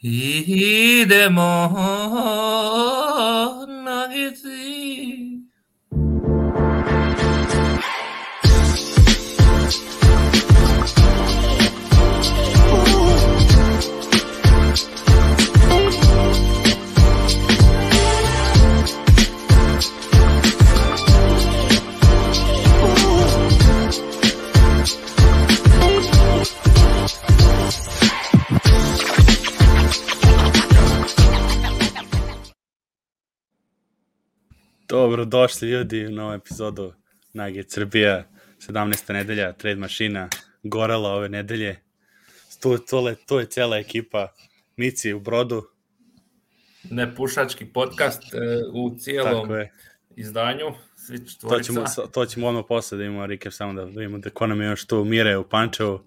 Idemo nageci. Dobro, došli ljudi u novu epizodu Nage Srbija, 17. nedelja, trade mašina, gorela ove nedelje. Tu, to, to je cela ekipa, Mici u brodu. Nepušački podcast e, u cijelom izdanju, svi To četvorica. ćemo, to ćemo odmah posle da imamo recap, samo da vidimo da ko nam je još tu Mire u Pančevu.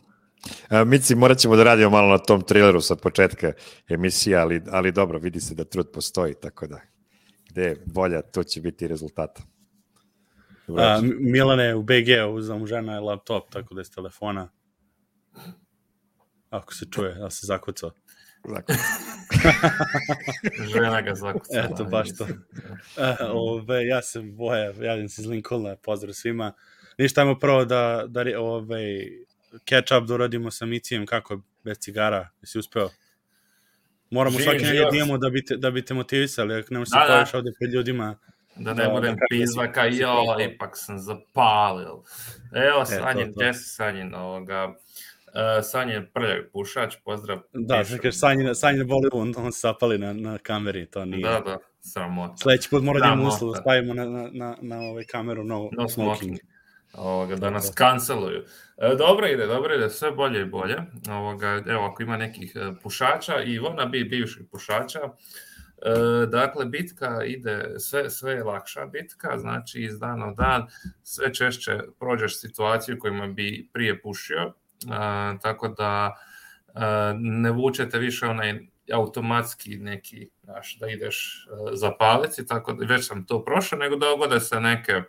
A, Mici, morat ćemo da radimo malo na tom trileru sa početka emisije, ali, ali dobro, vidi se da trud postoji, tako da gde je volja, to će biti rezultata. Dobro, A, Milane u BG-u, žena je laptop, tako da je s telefona. Ako se čuje, da se zakucao. Zakon. Žena ga zakucala. Eto, baš to. Uh, ove, ja sam Boja, javljam se iz Lincolna, pozdrav svima. Ništa, ajmo prvo da, da ove, catch up da uradimo sa Micijem, kako je bez cigara, jesi uspeo? Moramo Živim, svaki nedelje živim. da imamo da bi te, da bi te motivisali, ako nemaš se Da, da. pojaviš ovde pred ljudima. Da ne Da, budem da, pizva si- ka si jo, ipak sam zapalil. Evo, Sanjin, to. gde si Sanjin ovoga? Uh, Sanjin prljak pušač, pozdrav. Da, kažeš, Sanjina, Sanjina boli on, on se zapali na, na kameri, to nije. Da, da, sramota. Sledeći put mora da imamo uslov da stavimo na, na, na, na ovaj kameru no, No smoking. smoking. Ovoga, da nas kanceluju. E, dobro ide, dobro ide, sve bolje i bolje. Ovoga, evo, ako ima nekih e, pušača i ona bi bivših pušača, e, dakle, bitka ide, sve, sve je lakša bitka, znači iz dana u dan sve češće prođeš situaciju kojima bi prije pušio, e, tako da e, ne vučete više onaj automatski neki, znaš, da ideš e, zapaliti, tako da već sam to prošao, nego dogode se neke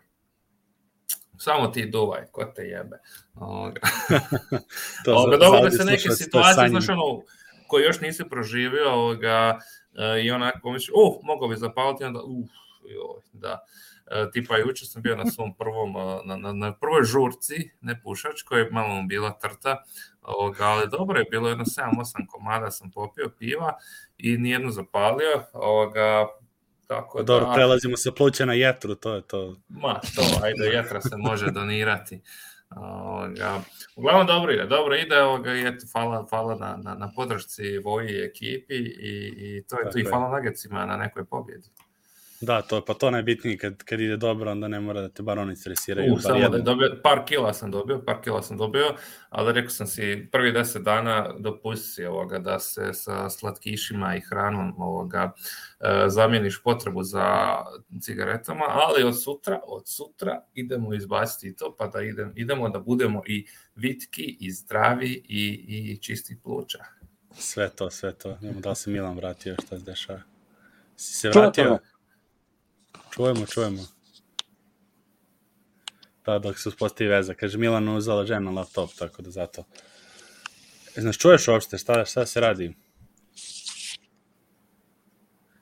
samo ti duvaj, ko te jebe. Ovoga. To Ovoga, za- dogode za se neke situacije, znaš, ono, koje još nisi proživio, ovoga, e, i onako pomisliš, uh, mogao bi zapaliti, onda, uh, joj, da. E, tipa, juče sam bio na svom prvom, e, na, na, na prvoj žurci, ne pušač, koja je malo bila trta, ovoga, ali dobro je, bilo jedno 7-8 komada, sam popio piva i nijednu zapalio, ovoga, tako da... Dobro, prelazimo sa pluća na jetru, to je to. Ma, to, ajde, jetra se može donirati. Ovoga, uglavnom dobro ide, dobro ide, ovoga, i eto, hvala, hvala na, na, na podršci Voji i ekipi i, i to je Tako to, i hvala Nagecima na nekoj pobjedi. Da, to je pa to najbitnije kad, kad ide dobro, onda ne mora da te bar oni stresiraju. U, samo da je jedan. dobio, par kila sam dobio, par kila sam dobio, ali rekao sam si, prvi deset dana dopusti si ovoga, da se sa slatkišima i hranom ovoga, e, zamijeniš potrebu za cigaretama, ali od sutra, od sutra idemo izbaciti to, pa da idem, idemo da budemo i vitki, i zdravi, i, i čisti pluća. Sve to, sve to. Nemo da li se Milan vratio, šta se dešava. Si se vratio? me. Čujemo, čujemo. Da, dok se uspostavi veza. Kaže, Milan uzela žena laptop, tako da zato. E, Znaš, čuješ uopšte šta, šta se radi?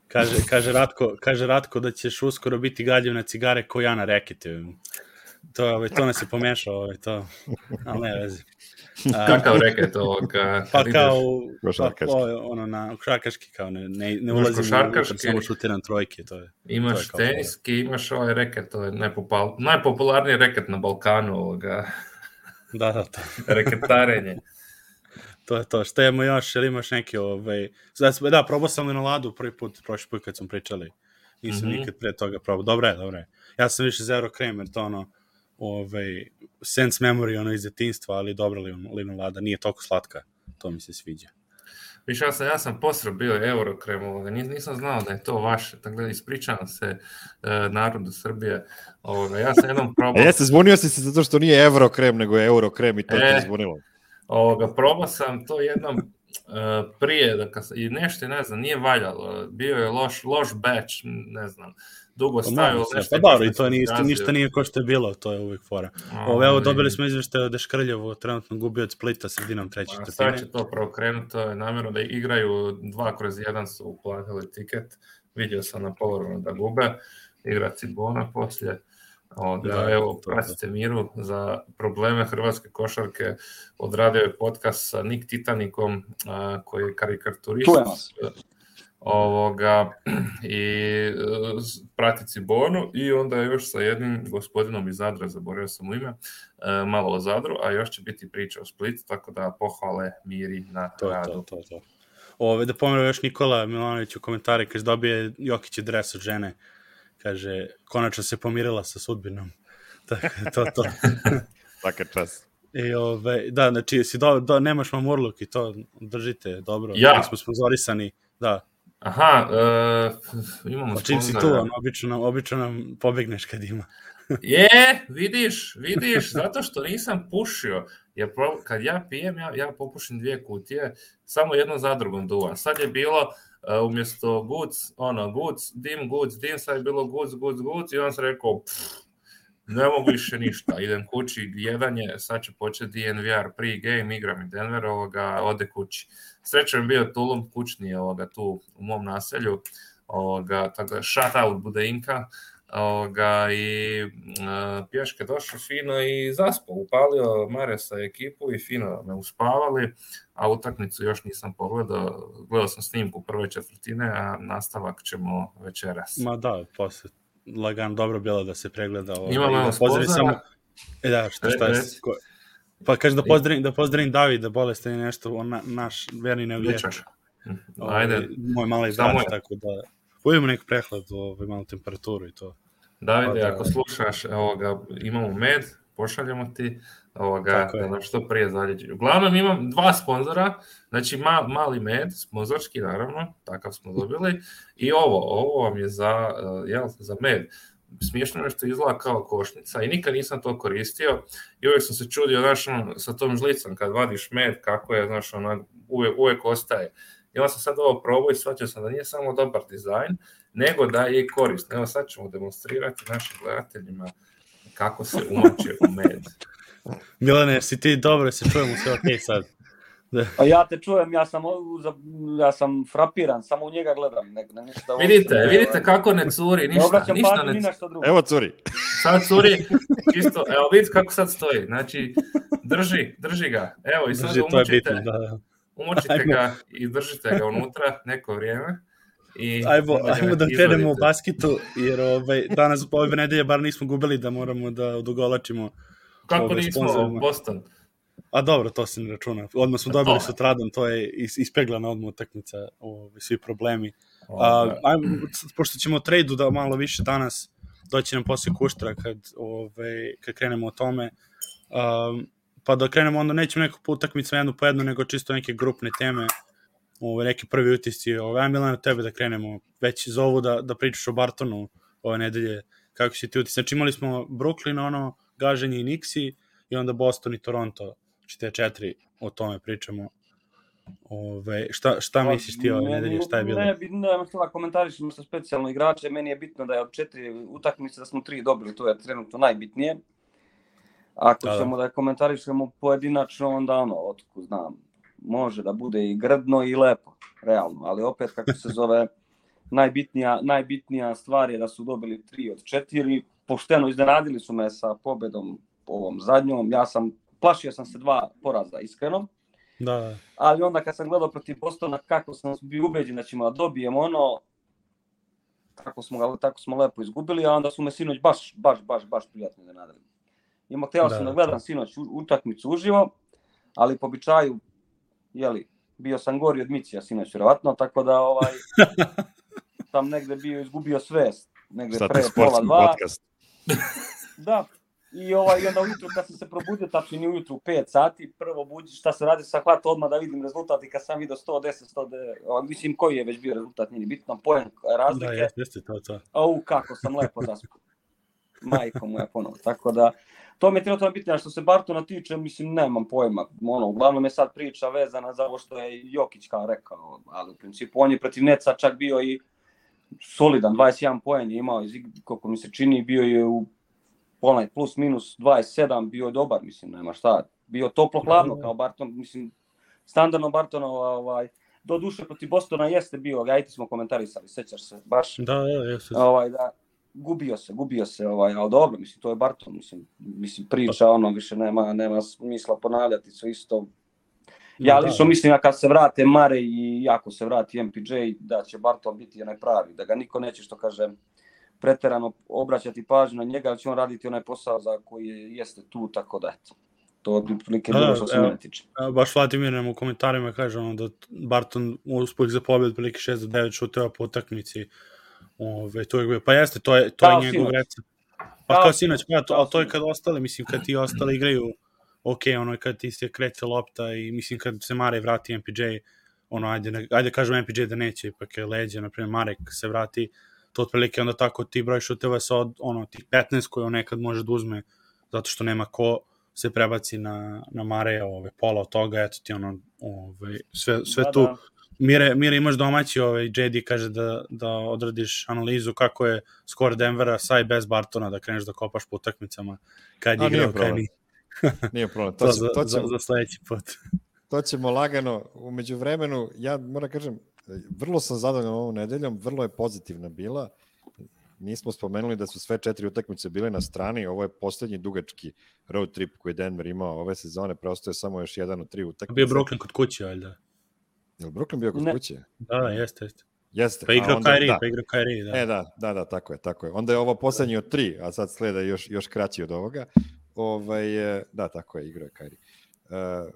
Kaže, kaže, Ratko, kaže Ratko da ćeš uskoro biti galjiv na cigare ko ja na rekete. To, ovaj, to nas je pomešao, ovaj, to. Ali ne vezi. A, Kakav reket ovoga? Pa kao, pa, Košarkaški. o, ono, na košarkaški, kao ne, ne, ne ulazim u košarkaški. samo šutiram trojke, to je. Imaš To je kao teniski, imaš ovaj reket, to je najpopul- najpopularniji reket na Balkanu, ovoga, Da, da, to, reketarenje. to je to. Šta imamo još, ili imaš neki, ovaj... Da, da probao sam linoladu prvi put, prošli put kad smo pričali. Nisam Mhm. nikad pre toga probao. Dobro je, dobro je. Ja sam više zero krem, jer to ono, ovaj, sense memory, ono iz detinstva, ali dobra linolada, nije toliko slatka. To mi se sviđa. Više ja sam, ja sam posre bio Eurokrem ovoga, nis, nisam znao da je to vaše, tako da ispričavam se e, narodu Srbije. Ovoga, ja sam jednom E, probao, jeste, zbunio si se zato što nije Eurokrem, nego je Eurokrem i to te E. je zbunilo. ovoga, probao sam to jednom e, prije, da kad, sam- i nešto, ne znam, nije valjalo, bio je loš, loš batch, ne znam. Dugo stajao. Pa, pa dobro, i to nije, isto, ništa nije ko što je bilo, to je uvijek fora. Ovo, evo, dobili smo izveštaje da Škrljevo trenutno gubi od Splita sredinom treće četvrtine. Sad će to preokrenuti, to je namjerno da igraju dva kroz jedan su uplatili tiket, vidio sam na polovrnu da gube, igra Cibona poslije. Onda, da, evo, pratite Miru za probleme hrvatske košarke. Odradio je podcast sa Nick Titanikom, a, koji je karikaturist ovoga i e, prati Cibonu i onda još sa jednim gospodinom iz Zadra, zaboravio sam u ime, e, malo o Zadru, a još će biti priča o Splitu, tako da pohvale Miri na to, radu. To, to, to. Ove, da pomenuo još Nikola Milanović u komentari, kaže dobije Jokić dres od žene, kaže, konačno se pomirila sa sudbinom. Tako, to, to. Svaka čast. I ove, da, znači, si do, do, nemaš mamurluk i to držite dobro. Ja. Smo sponzorisani, da. Aha, uh, imamo pa čim si tu, on, obično, nam, obično nam pobegneš kad ima. je, vidiš, vidiš, zato što nisam pušio. Jer kad ja pijem, ja, ja popušim dvije kutije, samo jedno za drugom duvan. Sad je bilo uh, umjesto goods, ono, goods, dim, goods, dim, sad je bilo goods, goods, goods i on se rekao, pff, ne mogu više ništa, idem kući, jedan je, sad će početi DNVR pre-game, igram i Denver, ovoga, ode kući. Srećan bio Tulum kućni ovoga, tu u mom naselju, ovoga, tako da shout out bude Inka, ovoga, i uh, pješke došao fino i zaspao, upalio Mare sa ekipu i fino me uspavali, a utakmicu još nisam pogledao, gledao sam snimku prve četvrtine, a nastavak ćemo večeras. Ma da, posle lagan dobro bilo da se pregleda. Ovaj, Imamo da pozdravim samo... E da, šta, šta je? Ko... Pa kaže da pozdravim, da pozdravim Davida, bolestan je nešto, on na, naš verni navijač. Ovaj, Ajde. Moj mali brat, tako da... Ujemo neku prehlad, ovaj, malo temperaturu i to. Davide, pa, da, ako slušaš, ovoga, imamo med, pošaljemo ti ovoga, da nam što prije zaljeđe. Uglavnom imam dva sponzora, znači ma, mali med, sponzorski naravno, takav smo dobili, i ovo, ovo vam je za, uh, jel, za med. Smiješno nešto izgleda kao košnica i nikad nisam to koristio i uvijek sam se čudio, znaš, ono, sa tom žlicom kad vadiš med, kako je, znaš, ona, uvijek, uvijek ostaje. I onda sam sad ovo probao i shvatio sam da nije samo dobar dizajn, nego da je i korisno. Evo sad ćemo demonstrirati našim gledateljima kako se umače u med. Milane, si ti dobro, se čujemo sve ok sad. Da. Pa ja te čujem, ja sam, ja sam frapiran, samo u njega gledam. Ne, ne, ništa vidite, ne, vidite kako ne curi, ništa, ne ništa ne curi. Evo curi. Sad curi, čisto, evo vidite kako sad stoji, znači drži, drži ga, evo i sad drži, umučite, bitno, da, da. umučite ajmo. ga i držite ga unutra neko vrijeme. I ajmo, ajmo da krenemo u basketu, jer ovaj, danas ove nedelje bar nismo gubili da moramo da odugolačimo Kako nismo Boston? A dobro, to se ne računa. Odmah smo dobili to. sutradan, to je ispeglana odmah utakmica, ovi, svi problemi. A, ajmo, pošto ćemo tradu da malo više danas, doći nam posle kuštra kad, ove, kad krenemo o tome. Um, pa da krenemo, onda nećemo neku utakmicu jednu po jednu, nego čisto neke grupne teme, ove, neki prvi utisci. Ove, ajmo Milan, od tebe da krenemo. Već zovu da, da pričaš o Bartonu ove nedelje, kako si ti utisci. Znači imali smo Brooklyn, ono, gaženje i Nixi i onda Boston i Toronto. Znači te četiri, o tome pričamo. Ove, šta, šta pa, misliš ti ove nedelje, šta je bilo? Ne, bitno da htjela komentarišemo sa specijalno igrače, meni je bitno da je od četiri utakmice da smo tri dobili, to je trenutno najbitnije. Ako da, ćemo da, da komentarišemo pojedinačno, onda ono, otko znam, može da bude i grdno i lepo, realno, ali opet kako se zove, najbitnija, najbitnija stvar je da su dobili tri od četiri, pošteno iznenadili su me sa pobedom ovom zadnjom. Ja sam, plašio sam se dva poraza, iskreno. Da. Ali onda kad sam gledao protiv Bostona, kako sam bio ubeđen da ćemo da dobijemo ono, tako smo ga tako smo lepo izgubili, a onda su me sinoć baš, baš, baš, baš prijatno iznenadili. Imao htio da, sam da gledam sinoć utakmicu uživo, ali po običaju, jeli, bio sam gori od Micija sinoć, vjerovatno, tako da ovaj, sam negde bio izgubio svest, negde Sad pre pola dva. Podcast. da, i ovaj, onda ujutru kad sam se probudio, tačno ujutru u 5 sati, prvo buđi šta se radi sa hvata odmah da vidim rezultat i kad sam vidio 110, 109, mislim koji je već bio rezultat, nije bitno, pojem razlike. Da, jeste, jeste, to, to. Au, kako sam lepo zaspao. Majko moja ponovo. Tako da, to mi je trenutno bitno, što se Bartona tiče, mislim, nemam pojma. Ono, uglavnom je sad priča vezana za ovo što je Jokić kao rekao, ali u principu on je protiv Neca čak bio i solidan, 21 poen je imao, iz, koliko mi se čini, bio je u onaj plus minus 27, bio je dobar, mislim, nema šta. Bio toplo hladno kao Barton, mislim, standardno Bartonova, ovaj, do duše protiv Bostona jeste bio, ga smo komentarisali, sećaš se, baš. Da, da, jeste. Ovaj, da, gubio se, gubio se, ovaj, ali dobro, mislim, to je Barton, mislim, mislim priča, ono, više nema, nema smisla ponavljati, sve isto. Ja da, lično mislim, kad se vrate Mare i ako se vrati MPJ, da će Barton biti onaj pravi, da ga niko neće, što kaže, preterano obraćati pažnju na njega, ali će on raditi onaj posao za koji jeste tu, tako da, eto. To bi prilike bilo što se mene tiče. Baš Vladimir nam u komentarima kaže ono da Barton uspeh za pobjed prilike 6 do 9 šuteva po utakmici. Ove, to je, pa jeste, to je, to je njegov recept. Pa kao, sinoć, pa to, ali to je kad ostale, mislim, kad ti ostali igraju, ok, ono, kad ti se kreće lopta i mislim, kad se Mare vrati MPJ, ono, ajde, ajde kažem MPJ da neće, ipak je leđe, na primjer, Marek se vrati, to otprilike onda tako ti broj šuteva sa od, ono, tih 15 koje on nekad može da uzme, zato što nema ko, se prebaci na, na Mare, ove, pola od toga, eto ti ono, ove, sve, sve da, tu. Da. Mire, Mire imaš domaći, ovaj, JD kaže da, da odradiš analizu kako je skor Denvera sa i bez Bartona, da kreneš da kopaš po utakmicama kad je igrao, kad nije. nije problem. To, to, za, to ćemo, za, za sledeći put. to ćemo lagano. Umeđu vremenu, ja moram da kažem, vrlo sam zadovoljan ovom nedeljom, vrlo je pozitivna bila nismo spomenuli da su sve četiri utakmice bile na strani, ovo je poslednji dugački road trip koji Denver imao ove sezone, preostaje samo još jedan od tri utakmice. Bio Brooklyn kod kuće, valjda. Je li Brooklyn bio kod ne. kuće? Da, da, jeste, jeste. Jeste. Pa igrao Kyrie, da. pa igrao Kyrie, da. E, da, da, da, tako je, tako je. Onda je ovo poslednji od tri, a sad sleda još, još kraći od ovoga. Ovaj, da, tako je, igrao je Kyrie. Uh,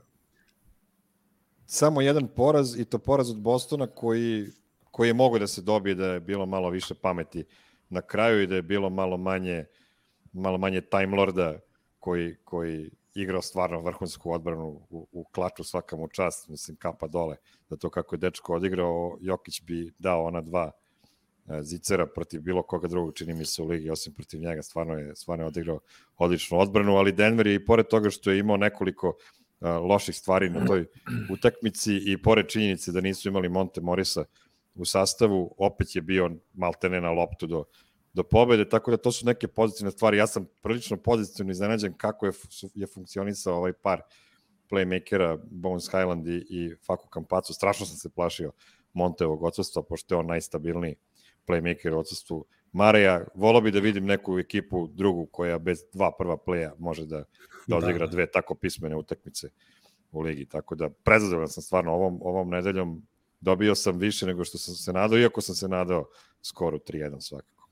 samo jedan poraz i to poraz od Bostona koji, koji je mogo da se dobije da je bilo malo više pameti na kraju i da je bilo malo manje malo manje Time Lorda koji, koji igrao stvarno vrhunsku odbranu u, u klaču svakam u čast, mislim kapa dole za to kako je dečko odigrao, Jokić bi dao ona dva e, zicera protiv bilo koga drugog, čini mi se u ligi, osim protiv njega, stvarno je, stvarno je odigrao odličnu odbranu, ali Denver je i pored toga što je imao nekoliko uh, loših stvari na toj utakmici i pored činjenice da nisu imali Monte Morisa u sastavu, opet je bio maltene na loptu do, do pobede, tako da to su neke pozitivne stvari. Ja sam prilično pozitivno iznenađen kako je, je funkcionisao ovaj par playmakera Bones Highland i, i Faku Kampacu. Strašno sam se plašio Monteovog odsustva, pošto je on najstabilniji playmaker u odsustvu Mareja. Volao bi da vidim neku ekipu drugu koja bez dva prva playa može da, da odigra da. dve tako pismene utakmice u ligi. Tako da prezadovoljan sam stvarno ovom, ovom nedeljom dobio sam više nego što sam se nadao, iako sam se nadao skoro 3-1 svakako.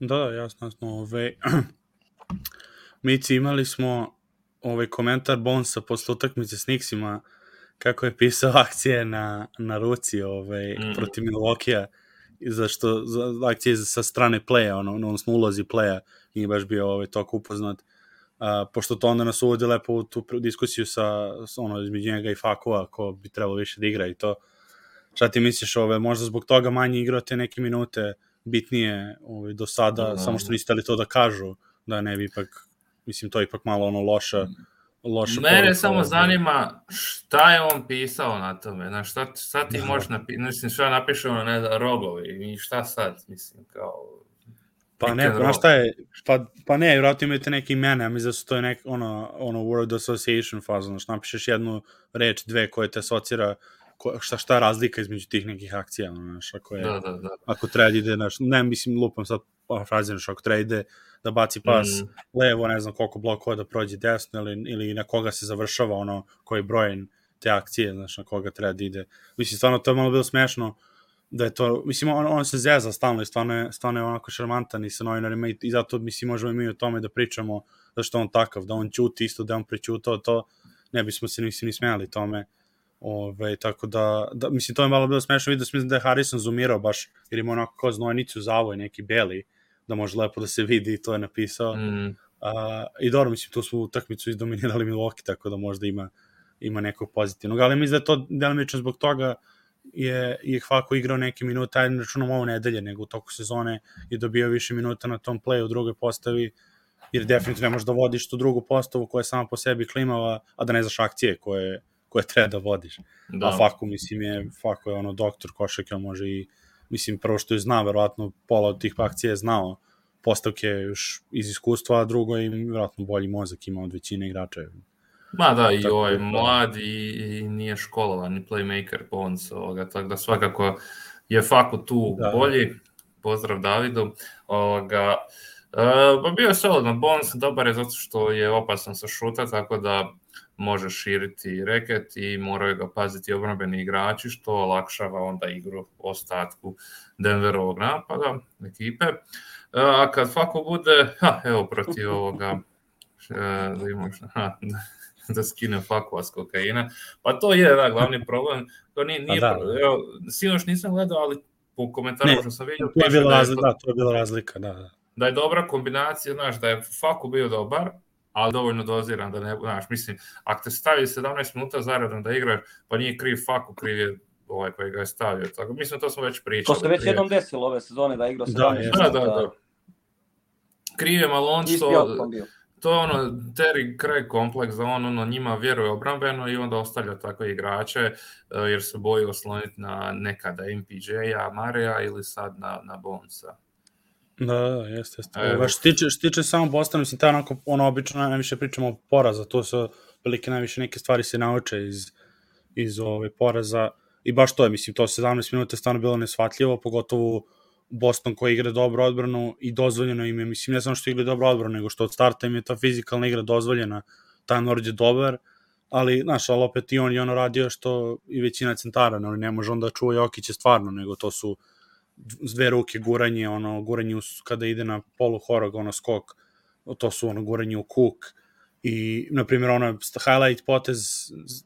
Da, jasno, jasno. Ove, Mici, imali smo ovaj komentar Bonsa posle utakmice s Nixima, kako je pisao akcije na, na ruci ovaj, mm. protiv Milwaukee-a, zašto za, akcije sa strane playa, ono, odnosno ulozi playa, nije baš bio ovaj, toko upoznat. A, pošto to onda nas uvodi lepo u tu diskusiju sa, ono, između njega i Fakova, ko bi trebalo više da igra i to. Šta ti misliš, ove, možda zbog toga manje igrao te neke minute bitnije ove, do sada, mm. samo što niste li to da kažu, da ne bi ipak, mislim, to je ipak malo ono loša, loša Mene samo zanima šta je on pisao na tome, znaš, šta, šta ti da. možeš napisati, mislim, šta napiše ono, ne da, rogovi i šta sad, mislim, kao... Pa ne, znaš šta je, pa, pa ne, vratno imate neke imene, mislim da su to je nek, ono, ono word association faza, znaš, napišeš jednu reč, dve koje te asocira ko, šta, šta je razlika između tih nekih akcija, znaš, ako je, da, da, da. ako treba da ide, znaš, ne, mislim, lupam sad ako treba da ide da baci pas mm. levo, ne znam koliko blokova da prođe desno, ili, ili na koga se završava ono, koji brojen te akcije, znaš, na koga treba da ide. Mislim, stvarno, to je malo bilo smešno, da je to, mislim, on, on se zeza stalno i stvarno je, stvarno je onako šarmantan i sa novinarima i, i zato, mislim, možemo i mi o tome da pričamo zašto on takav, da on ćuti isto, da on prećutao to, ne bismo se nisi ni smijali tome. Ove, tako da, da, mislim, to je malo bilo smešno vidio, mislim da je Harrison zoomirao baš, jer ima onako kao znojnicu zavoj, neki beli, da može lepo da se vidi i to je napisao. Mm. A, I dobro, mislim, tu smo utakmicu izdominirali Milwaukee, tako da možda ima, ima nekog pozitivnog, ali mislim da je to delimično zbog toga je, je Hvako igrao neke minute, ajde računom ovo nedelje, nego u toku sezone je dobio više minuta na tom playu u drugoj postavi, jer definitivno ne možeš da vodiš tu drugu postavu koja je sama po sebi klimava, a da ne znaš akcije koje koje treba da vodiš. Da. A Faku, mislim, je, Faku je ono doktor košake, on može i mislim, prvo što je znao, verovatno pola od tih akcija je znao postavke još iz iskustva, a drugo je verovatno bolji mozak ima od većine igrača. Ma da, i ovaj mlad i, i nije školovan, ni playmaker Bones, ovoga, tako da svakako je Faku tu da. bolji. Pozdrav Davidu. Ovoga, uh, bio je solidan Bones, dobar je zato što je opasan sa šuta, tako da može širiti reket i moraju ga paziti obrambeni igrači, što olakšava onda igru ostatku Denverovog napada, ekipe. A kad Fako bude, ha, evo protiv ovoga, da imam ha, da skine Fakova s kokaina, pa to je da, glavni problem, to nije, nije da. evo, sinoć nisam gledao, ali po komentarima što sam vidio, to je bila da razlika, da, to je bila razlika, da, da. Da je dobra kombinacija, znaš, da je Faku bio dobar, ali dovoljno doziran da ne, znaš, mislim, ako te stavi 17 minuta zaradom da igraš, pa nije kriv Faku, kriv je ovaj koji ga je stavio. Tako, mislim, to smo već pričali. To se već prije. jednom desilo ove sezone da igra 17 da, minuta. Da, da, da. Kriv je Malonzo, to je ono Terry Craig kompleks da on ono, njima vjeruje obrambeno i onda ostavlja takve igrače uh, jer se boji osloniti na nekada MPJ-a, Mareja ili sad na, na Bonsa. Da, da, jeste, jeste. Evo. Što tiče, što tiče samo Bostona, mislim, ta onako, ono, obično najviše pričamo o poraza, to su velike najviše neke stvari se nauče iz, iz ove poraza i baš to je, mislim, to 17 minuta je stvarno bilo nesvatljivo, pogotovo Boston koji igra dobro odbranu i dozvoljeno im je, mislim, ne samo što igra dobro odbranu, nego što od starta im je ta fizikalna igra dozvoljena, ta Nord je dobar, ali, znaš, ali opet i on je ono radio što i većina centara, ne, ne može onda čuva Jokića stvarno, nego to su dve ruke guranje, ono, guranje kada ide na polu horog, ono, skok, to su ono, guranje u kuk, i, na primjer, ono, highlight potez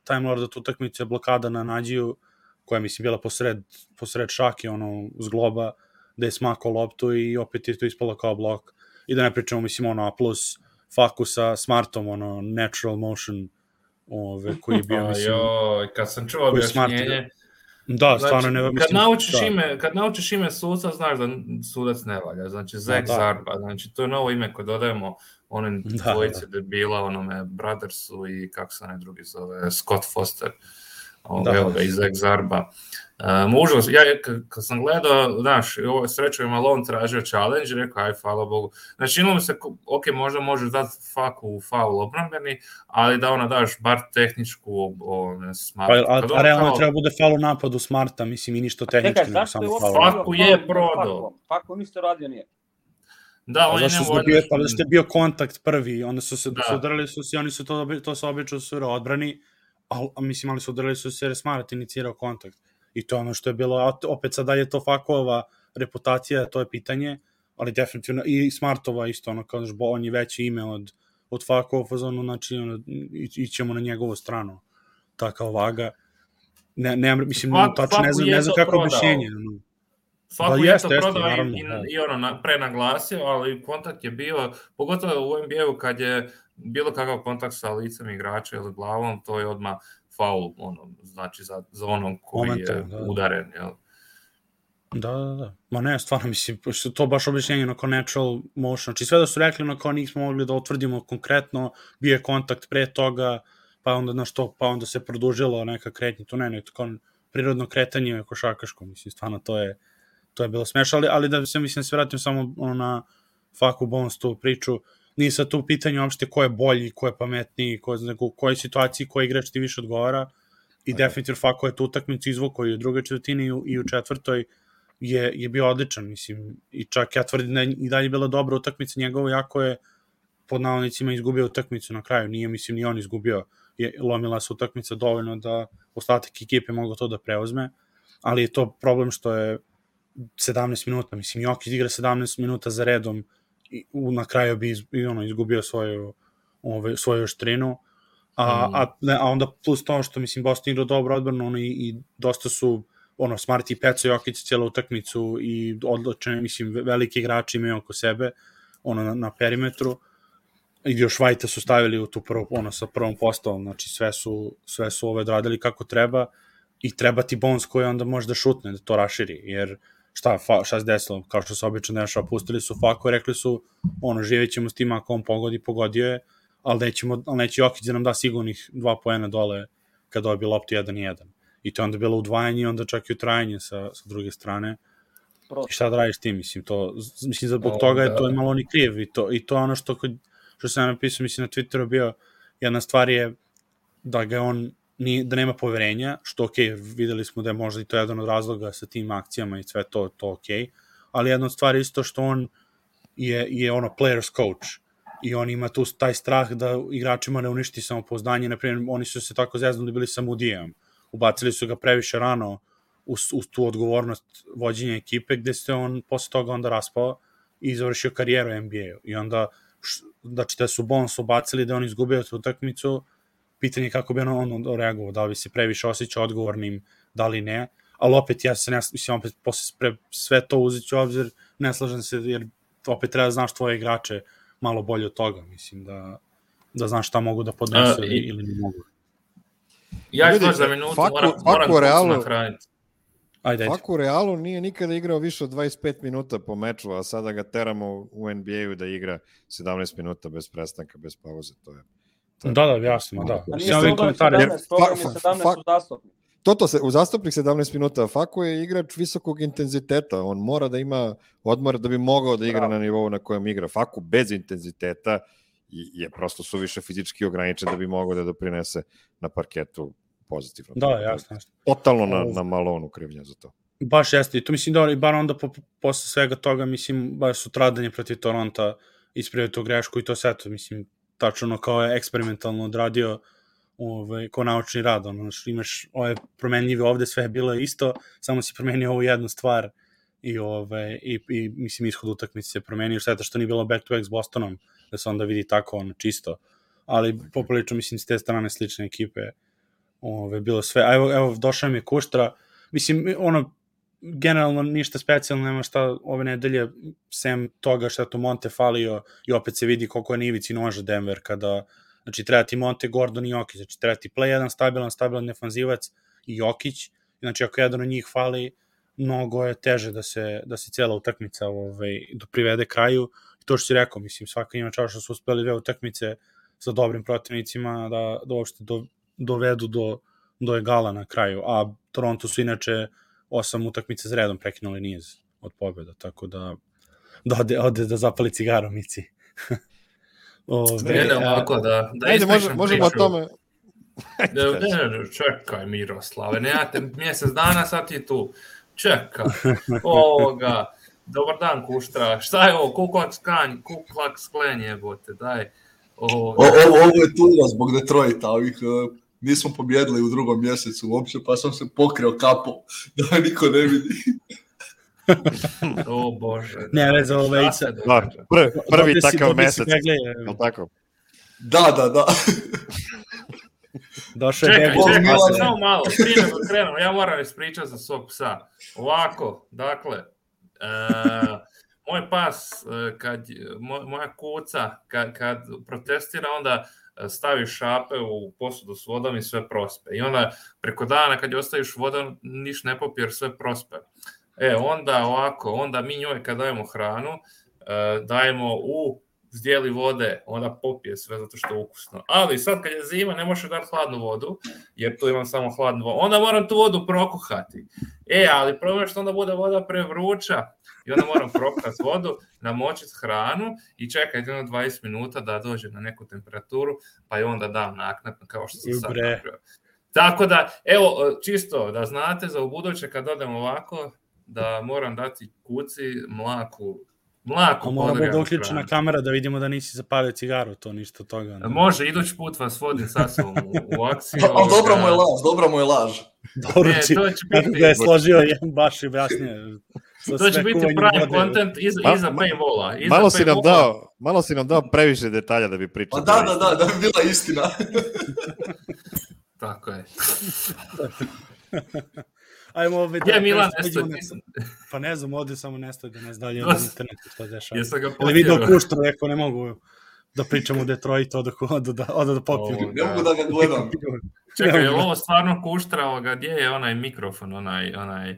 Time Lorda tu utakmicu je blokada na Nađiju, koja mislim bila posred, posred šake, ono, uz globa, da je smakao loptu i opet je to ispalo kao blok. I da ne pričamo, mislim, ono, plus Faku sa Smartom, ono, natural motion, ove, koji je bio, mislim... Joj, kad sam čuo objašnjenje, Da, znači, stvarno ne mislim. Kad naučiš da. ime, kad naučiš ime suca, znaš da sudac ne valja. Znači Zek da, da. Zarba, znači to je novo ime koje dodajemo onim da, dvojice da. debila, onome Brothersu i kako se onaj drugi zove, Scott Foster. Ovo, da. Evo ga, iz Zek Zarba. Um, užas, ja kad sam gledao, znaš, ovo srećo je malo on tražio challenge, rekao, aj, hvala Bogu. Znači, imamo se, ok, možda možeš dati faku u faul obrambeni, ali da ona daš bar tehničku o, o ne, smart. Pa, a, a realno treba bude faul u napadu smarta, mislim, i ništa tehnički, Čekaj, nego samo faul. Faku je prodao. Faku ništa radio nije. Da, on je ne bio, pa da ste bio kontakt prvi, onda su se da. udarili su se, oni su to, to se obično su odbrani, a, a mislim, ali su udarili su se jer Smart inicirao kontakt i to je ono što je bilo, opet sad dalje to Fakova reputacija, to je pitanje, ali definitivno i Smartova isto, ono, kao bo, on je veće ime od, od Fakova fazonu, znači, ono, ićemo na njegovu stranu, takav vaga. Ne, ne, mislim, Fak, tačno ne znam, ne znam kako objašnjenje. No. Faku da, je to prodao i, i, da. i ono, na, prenaglasio, ali kontakt je bio, pogotovo u NBA-u kad je bilo kakav kontakt sa licem igrača ili glavom, to je odmah faul, ono, znači za, za onom koji Momente, je da. udaren, jel? Da, da, da. Ma ne, stvarno, mislim, to baš objašnjenje na natural motion. Znači, sve da su rekli na kao nismo mogli da utvrdimo konkretno, bio je kontakt pre toga, pa onda, na što, pa onda se produžilo neka kretnja, to ne, ne, to prirodno kretanje košarkaško, mislim, stvarno, to je, to je bilo smešno, ali, ali da se, mislim, se vratim samo ono, na Faku Bones tu priču, nije sad tu pitanje uopšte ko je bolji, ko je pametniji, ko je, nego u kojoj situaciji koji igrač ti više odgovara. I okay. definitivno Fako je tu utakmicu izvukao i u drugoj četvrtini i u, i u četvrtoj je, je bio odličan, mislim, i čak ja tvrdim da je i dalje bila dobra utakmica njegova, jako je pod navodnicima izgubio utakmicu na kraju, nije, mislim, ni on izgubio, je, lomila se utakmica dovoljno da ostatak ekipe mogu to da preuzme, ali je to problem što je 17 minuta, mislim, Jokić igra 17 minuta za redom na kraju bi iz, i ono, izgubio svoju, ove, svoju oštrinu, a, mm. a, ne, a onda plus to što, mislim, Boston igra dobro odbrano ono, i, i dosta su ono, Smart i Peco Jokić cijelu utakmicu i odločene, mislim, veliki igrači imaju oko sebe, ono, na, na perimetru, i još Vajta su stavili u tu prvo, ono, sa prvom postavom, znači sve su, sve su ove odradili kako treba i treba ti Bones koji onda može da šutne, da to raširi, jer šta, fa, šta se desilo, kao što se obično dešava, pustili su Fako, rekli su, ono, živjet ćemo s tim ako on pogodi, pogodio je, ali, nećemo, ali neće Jokić da nam da sigurnih dva poena dole kad dobije loptu 1-1. I to je onda bilo udvajanje i onda čak i utrajanje sa, sa druge strane. I šta da radiš ti, mislim, to, mislim, zbog o, toga je to malo ni kriv i to, i to ono što, kod, što sam napisao, mislim, na Twitteru bio, jedna stvar je da ga on ni, da nema poverenja, što ok, videli smo da je možda i to jedan od razloga sa tim akcijama i sve to, to ok, ali jedna od stvari isto što on je, je ono player's coach i on ima tu taj strah da igračima ne uništi samopouzdanje, na primjer, oni su se tako zeznuli bili sa Mudijem, ubacili su ga previše rano u, u tu odgovornost vođenja ekipe, gde se on posle toga onda raspao i završio karijeru NBA-u. I onda, znači da su Bons ubacili da on izgubio tu utakmicu, pitanje kako bi on, on reagovao, da li bi se previše osjećao odgovornim, da li ne, ali opet ja se ne, mislim, opet posle pre, sve to uzeti u obzir, ne slažem se, jer opet treba da znaš tvoje igrače malo bolje od toga, mislim da, da znaš šta mogu da podnesu ili, ili ne mogu. Ja ću za minutu, faku, moram, moram faku realu, nahraniti. Ajde, ajde. Faku u Realu nije nikada igrao više od 25 minuta po meču, a sada ga teramo u NBA-u da igra 17 minuta bez prestanka, bez pauze. To je da, da, jasno, da. A nije program 17, program je 17 u zastupnik. Toto se, u zastupnik 17 minuta, Faku je igrač visokog intenziteta, on mora da ima odmor da bi mogao da igra Bravo. na nivou na kojem igra. Faku bez intenziteta je prosto suviše fizički ograničen da bi mogao da doprinese na parketu pozitivno. Da, jasno. jasno. Totalno na, na Malonu krivnja za to. Baš jeste, i to mislim da i bar onda po, posle svega toga, mislim, baš su tradanje protiv Toronta ispravio tu grešku i to sve to, mislim, tačno kao je eksperimentalno odradio ovaj, ko naučni rad, ono, što imaš ove promenljive ovde, sve je bilo isto, samo si promenio ovu jednu stvar i, ove, i, i mislim, ishod utakmice se promenio, to što nije bilo back-to-back s Bostonom, da se onda vidi tako, ono, čisto, ali poprilično, mislim, s te strane slične ekipe, ove, bilo sve. A evo, evo došao mi je Kuštra, mislim, ono, generalno ništa specijalno nema šta ove nedelje, sem toga šta tu Monte falio i opet se vidi koliko je Nivici noža Denver kada, znači treba ti Monte, Gordon i Jokić, znači treba ti play jedan stabilan, stabilan defanzivac i Jokić, znači ako jedan od njih fali, mnogo je teže da se, da se cijela utakmica ovaj, do privede kraju. I to što si rekao, mislim, svaka ima čao što su uspeli dve utakmice sa dobrim protivnicima da, da uopšte do, dovedu do, do egala na kraju, a Toronto su inače osam utakmica za redom prekinuli niz od pobjeda, tako da da ode, ode da zapali cigaru Mici. Ove, ne, ne, ovako da, da Ajde, može, možemo o tome... ne, ne, ne, čekaj Miroslave, ne, ja te mjesec dana sad ti tu. Čekaj, ovoga, dobar dan Kuštra, šta je ovo, kuklak skanj, kuklak sklen jebote, daj. Ovo, ovo, ovo je tuga zbog Detroita, ovih uh, nismo pobjedili u drugom mjesecu uopće, pa sam se pokrio kapo da me niko ne vidi. o Bože. Ne, ne, za ove ica. Da, prvi, prvi takav mesec. Je tako? Da, da, da. Došao je čekaj, čekaj, samo malo, prije nego krenemo, ja moram ispričati za svog psa. Ovako, dakle, e, moj pas, e, kad, moja kuca, kad, kad protestira, onda staviš šape u posudu s vodom i sve prospe. I onda preko dana kad je ostaviš vodom, niš ne popije jer sve prospe. E, onda ovako, onda mi njoj kad dajemo hranu, e, dajemo u zdjeli vode, ona popije sve zato što je ukusno. Ali sad kad je zima, ne može dati hladnu vodu, jer tu imam samo hladnu vodu. Onda moram tu vodu prokuhati. E, ali problem je što onda bude voda prevruća i onda moram prokuhati vodu, namočiti hranu i čekati jedno 20 minuta da dođe na neku temperaturu, pa je onda dam naknadno kao što sam sad napravio. Tako da, evo, čisto da znate za u buduće kad odem ovako, da moram dati kuci mlaku Mlako Mora bude uključena kamera da vidimo da nisi zapalio cigaru, to ništa od toga. Ne. Može, idući put vas vodim sa sobom u, u akciju. Ali dobro mu je laž, dobro mu je laž. Dobro, ne, to će biti... Kako ga je složio, je baš i jasnije. To će biti pravi content iza, ma, iza paywalla. Iza malo, si nam dao, malo si nam dao previše detalja da bi pričao. Pa da, da, da, da bi bila istina. Tako je. Ajmo ovaj da... Ja, Milan, nestoj, Pa ne znam, ovde samo nestoj da ne znam dalje na internetu što dešava. Jesam ga potjerao. video kuštru, rekao, ne mogu da pričamo o Detroitu, da, da, da, da, da popijem. Ne mogu da ga gledam. Čekaj, je ovo stvarno kuštra ovoga, gdje je onaj mikrofon, onaj, onaj,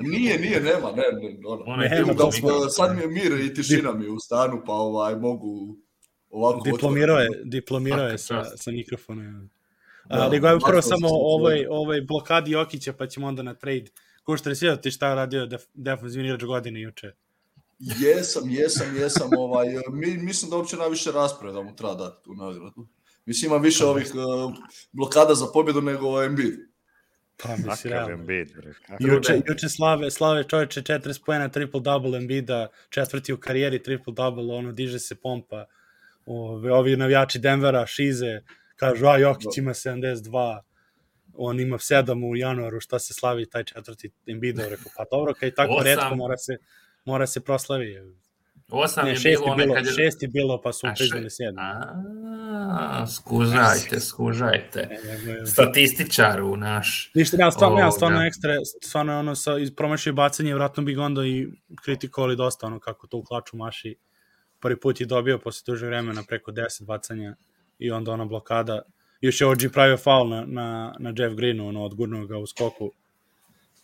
nije, nije, nema, ne, ne, ono. nema da, smo, sad mi je mir i tišina mi u stanu, pa ovaj, mogu ovako... Diplomirao je, diplomirao je sa, sa mikrofonom. Da, nego je prvo samo ovoj, ovoj blokadi Jokića, pa ćemo onda na trade. Kuštar, si ti šta radio def, defensivni igrač godine juče? Jesam, jesam, jesam. Ovaj, mi, mislim da uopće najviše rasprave da mu treba dati tu nagradu. Mislim, ima više ovih uh, blokada za pobjedu nego Embiid. Pa mislim, Kakav. Embiid, bre. Juče, juče slave, slave čoveče 40 pojena, triple-double Embida, četvrti u karijeri triple-double, ono, diže se pompa. Ove, ovi navijači Denvera, Šize, kažu, a Jokić ima 72, on ima 7 u januaru, šta se slavi taj četvrti Embida, rekao, pa dobro, kaj tako Osam. redko mora se, mora se proslavi. Osam Ne, je šest bilo bilo, kad je... šest je bilo, pa su priznali sedam. A, skužajte, skužajte. Statističaru naš. Ništa, nema, stvarno, Ovoga. stvarno ekstra, stvarno ono sa promašio bacanje, vratno bi ga onda i kritikovali dosta ono kako to u klaču maši. Prvi put je dobio posle duže vremena preko 10 bacanja i onda ona blokada. Još je OG pravio faul na, na, na Jeff Greenu, ono, odgurnuo ga u skoku.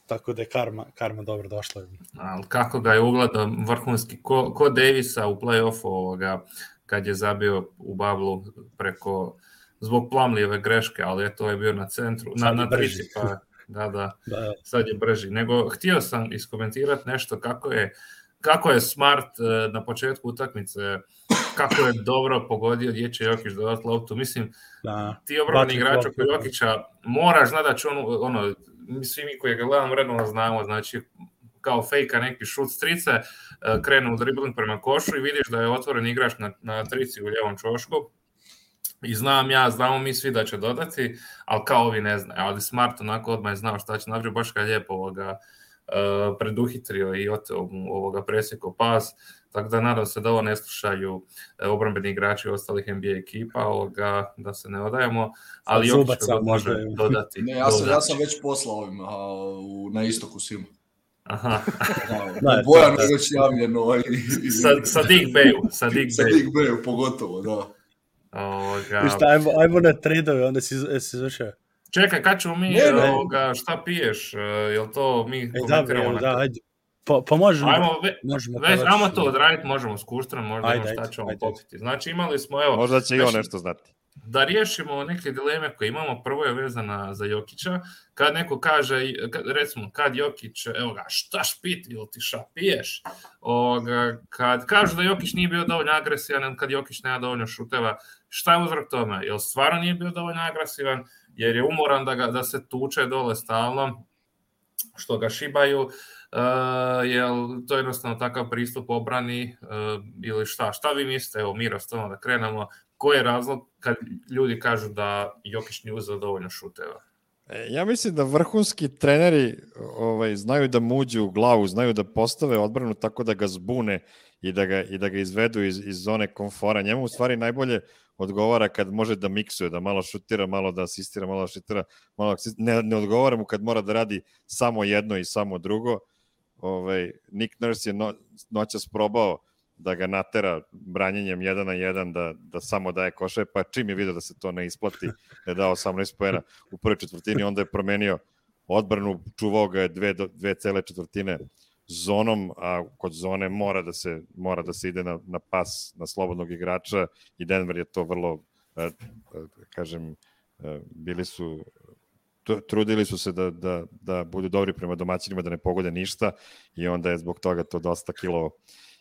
Tako da je karma, karma dobro došla. Ali kako ga je ugledao vrhunski, ko, ko Davisa u play-offu ovoga, kad je zabio u bablu preko, zbog plamljive greške, ali je to je bio na centru, na, na trici, pa da, da, Da, sad je brži. Nego htio sam iskomentirati nešto kako je kako je Smart eh, na početku utakmice, kako je dobro pogodio gdje će Jokić dodati loptu. Mislim, da. ti Baci igrač oko da. Jokića moraš znati da će on, ono, svi mi koji ga gledamo redovno znamo, znači kao fejka neki šut s trice, e, krene u dribling prema košu i vidiš da je otvoren igrač na, na trici u ljevom čošku. I znam ja, znamo mi svi da će dodati, ali kao ovi ne znaju, ali Smart onako odmah je znao šta će napraviti, baš kad je lijepo ovoga uh, preduhitrio i oteo mu ovoga presjeko pas, tako da nadam se da ovo ne slušaju e, obrambeni igrači ostalih NBA ekipa, ovoga, da se ne odajemo, ali Jokić ga može je- dodati. Ne, ja sam, ja sam već poslao ovim a, u, na istoku svima. Aha, Da, Bojan da, je da. već javljeno. I, i, sa, sa Dick Bayu, sa Dick sa Bayu. Dick Bayu pogotovo, da. Ovoga, I šta, ajmo, ajmo na tradove, onda si, si završio. Čekaj, kad ćemo mi, Ne, ne. ovoga, šta piješ, e, jel to mi E, da, komentiramo na da, ajde. Pa, pa možemo. Ajmo, ve, možemo već, ajmo to odraditi, možemo s Kuštrom, možda Ajde, imamo šta ćemo ajde. popiti. Znači imali smo, evo, Možda će i on znači, nešto znati. da riješimo neke dileme koje imamo. Prvo je vezana za Jokića. Kad neko kaže, kad, recimo, kad Jokić, evo ga, šta špiti ili ti šta piješ? Ovoga, kad kažu da Jokić nije bio dovoljno agresivan, kad Jokić nema dovoljno šuteva, šta je uzrok tome? Jel stvarno nije bio dovoljno agresivan? Jer je umoran da, ga, da se tuče dole stalno, što ga šibaju, uh, jel to je jednostavno takav pristup obrani uh, ili šta? Šta vi mislite, evo Miro, s tobom da krenemo, koji je razlog kad ljudi kažu da Jokić nije uzeo dovoljno šuteva? E, Ja mislim da vrhunski treneri ovaj, znaju da mu uđu u glavu, znaju da postave odbranu tako da ga zbune i da ga, i da ga izvedu iz, iz zone komfora. Njemu u stvari najbolje odgovara kad može da miksuje, da malo šutira, malo da asistira, malo da šutira, malo da asistira. Ne, ne odgovara mu kad mora da radi samo jedno i samo drugo. Ovaj, Nick Nurse je no, noćas probao da ga natera branjenjem 1 na 1 da, da samo daje koše, pa čim je vidio da se to ne isplati, da je dao 18 poena u prvoj četvrtini, onda je promenio odbranu, čuvao ga je dve, dve cele četvrtine zonom, a kod zone mora da se, mora da se ide na, na pas na slobodnog igrača i Denver je to vrlo, eh, eh, kažem, eh, bili su trudili su se da, da, da budu dobri prema domaćinima, da ne pogode ništa i onda je zbog toga to dosta kilo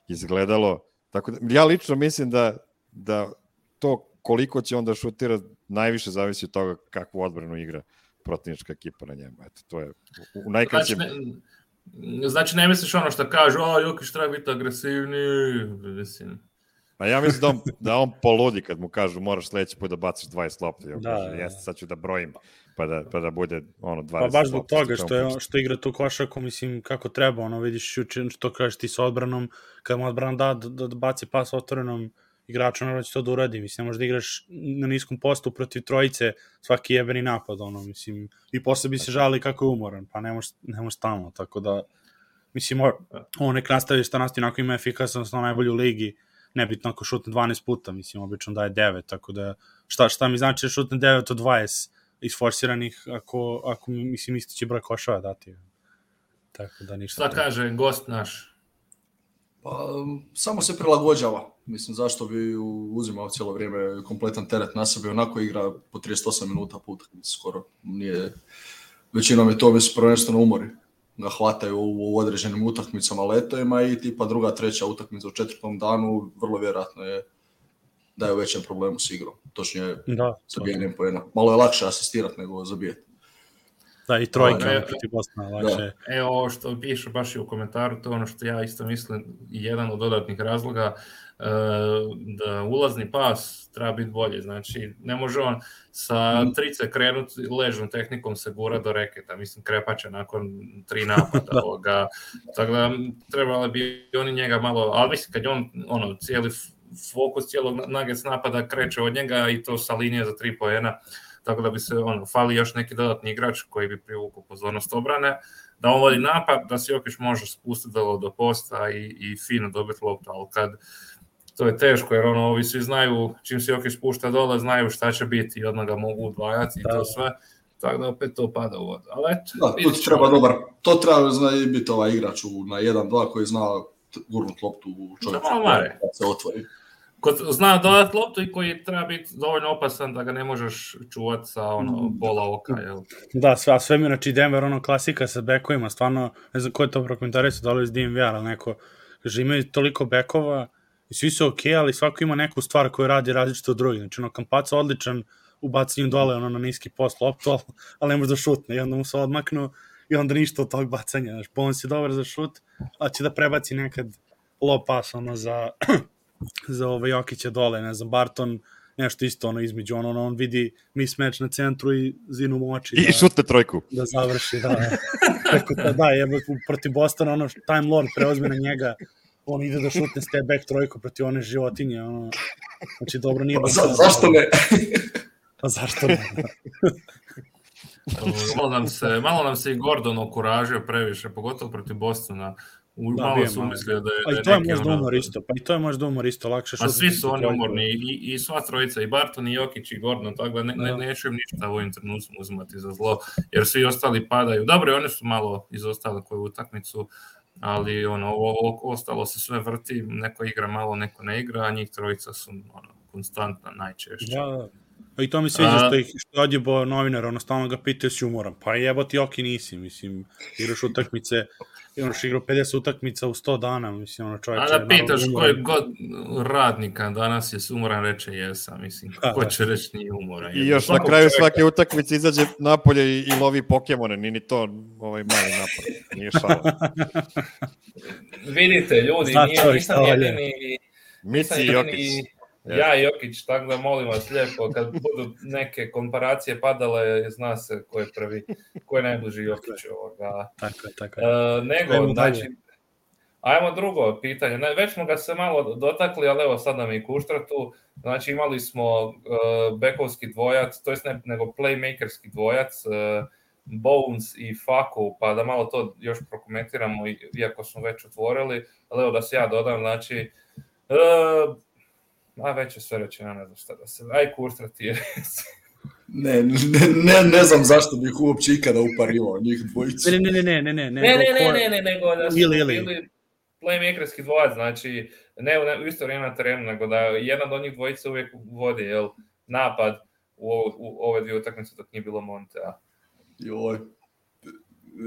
izgledalo. Tako da, ja lično mislim da, da to koliko će onda šutira najviše zavisi od toga kakvu odbranu igra protivnička ekipa na njemu. Eto, to je u, u Znači najkraćem... ne, znači ne misliš ono što kažu, a Jokić treba biti agresivniji, mislim. Pa ja mislim da on, da on poludi kad mu kažu moraš sledeći put da baciš 20 lopti. Ja Da, da. jeste, sad ću da brojim pa da, pa da bude ono 20 Pa baš zbog toga što je što igra tu košarku, mislim kako treba, ono vidiš juče što kažeš ti sa odbranom, kad mu odbran da da, da baci pas otvorenom igraču, naravno će to da uradi, mislim ne možeš da igraš na niskom postu protiv trojice svaki jebeni napad, ono mislim i posle bi se žali kako je umoran, pa ne može ne može stalno, tako da mislim on nek nastavi šta nastavi, onako ima efikasnost na najbolju ligi, nebitno ako šutne 12 puta, mislim obično daje 9, tako da šta šta mi znači da šutne 9 od 20 isforsiranih ako, ako mislim isti će broj košava dati. Tako da ništa. Šta kaže gost naš? Pa, samo se prilagođava. Mislim, zašto bi uzimao cijelo vrijeme kompletan teret na sebe, onako igra po 38 minuta po utakmici skoro. Nije, većinom je to već prvenstveno umori. ga hvataju u određenim utakmicama letovima i tipa druga, treća utakmica u četvrtom danu vrlo vjerojatno je da je u većem problemu s igrom. Točnije Da, zabijanjem poena. Malo je lakše asistirati nego zabijeti. da i trojka Da, protiv Bosna lakše. Evo ovo što piše baš i u komentaru, to je ono što ja isto mislim jedan od dodatnih razloga e, da ulazni pas treba biti bolji. Znači, ne može on sa trice krenuti ležnom tehnikom se gura do reketa. Mislim, krepaće nakon tri napada ovoga. Tako da trebali bi oni njega malo, ali mislim, kad je on ono, cijeli fokus cijelog Nuggets napada kreće od njega i to sa linije za tri poena, tako da bi se ono, fali još neki dodatni igrač koji bi privukao pozornost obrane, da on vodi napad, da se Jokić može spustiti do, do posta i, i fino dobiti loptu, ali kad to je teško jer ono, ovi svi znaju čim se Jokić spušta dole, znaju šta će biti i odmah ga mogu udvajati i Da. to sve, tako da opet to pada u vodu. Ali eto, Da, ćemo. treba dobar, to treba zna, i biti ovaj igrač u, na 1-2 koji zna gurnut loptu u čovjeku. Samo mare. kad se otvori. Ko zna dodat loptu i koji treba biti dovoljno opasan da ga ne možeš čuvati sa ono, pola oka, jel? Da, sve, a sve mi, znači Denver, ono klasika sa bekovima, stvarno, ne znam ko je to prokomentarisao, da li iz DMV-a, ali neko, kaže, imaju toliko bekova, i svi su okej, okay, ali svako ima neku stvar koju radi različito od drugih. Znači, ono, Kampaca odličan u bacanju dole, ono, na niski post loptu, ali, ali ne može da šutne, i onda mu se odmaknu, i onda ništa od tog bacanja, znaš, Bones je dobar za šut, a će da prebaci nekad low pass, ono, za, za ove Jokića dole, ne znam, Barton, nešto isto ono između ono, ono on vidi mismatch na centru i zinu mu oči I šutne trojku. da završi, da. Tako da, da, je protiv Bostona, ono, Time Lord preozme na njega, on ide da šutne step back trojku protiv one životinje, ono, znači dobro nije Pa za, zašto ne? Pa zašto ne? Malo nam se, malo nam se i Gordon okuražio previše, pogotovo protiv Bostona. U, Da, malo su mislio da je, Pa da i to je možda ono- umor isto, pa i to je možda umor isto, lakše Pa šutnuti svi su oni umorni, i, i sva trojica, i Barton, i Jokić, i Gordon, tako da ne, ne, Da. neću im ništa u ovim trenucima uzimati za zlo, jer svi ostali padaju. Dobro, oni su malo izostali koju utakmicu, ali ono, ovo, ostalo se sve vrti, neko igra malo, neko ne igra, a njih trojica su ono, konstantna najčešće. Da, da. I to mi sviđa A- što ih što je odjebo novinar, ono stalno ga pitaju si umoran. Pa jebote Joki nisi, mislim, igraš utakmice, imaš igrao 50 utakmica u 100 dana, mislim, ono čovječe. A da pitaš koji god radnika danas je umoran, reče jesam, mislim, Da, ko da. će reći nije umoran. I još na kraju čovjeka- svake utakmice izađe napolje i, i lovi pokemone, ni ni to ovaj mali napad. Nije šala. Vidite, ljudi, Zna nije, nisam jedini, Mici Jokić. Ja i Jokić, tako da molim vas lijepo, kad budu neke komparacije padale, zna se ko je prvi, ko je najbliži Jokiću ovoga. Tako je, tako je. E, nego, Ajmo znači, ajmo drugo pitanje. Ne, već smo ga se malo dotakli, ali evo sad nam je i Kuštra tu. Znači imali smo uh, bekovski dvojac, to jest ne, nego playmakerski dvojac, uh, Bones i Faku, pa da malo to još prokomentiramo, i- iako smo već otvorili, ali evo da se ja dodam, znači, uh, a već je sve rečeno, ne znam šta da se, aj Kuštra ti je. Ne, ne, ne, ne znam zašto bih uopće ikada uparivao njih dvojicu. Ne, ne, ne, ne, ne, ne, Ne, ne, ko ne, je- ne, ne, nego da su Ili, ili. bili playmakerski dvojac, znači ne u, ne isto vrijeme na terenu, nego da jedan od njih dvojice uvijek vodi jel, napad u, ovo- u ove dvije utakmice dok nije bilo Montea. Joj.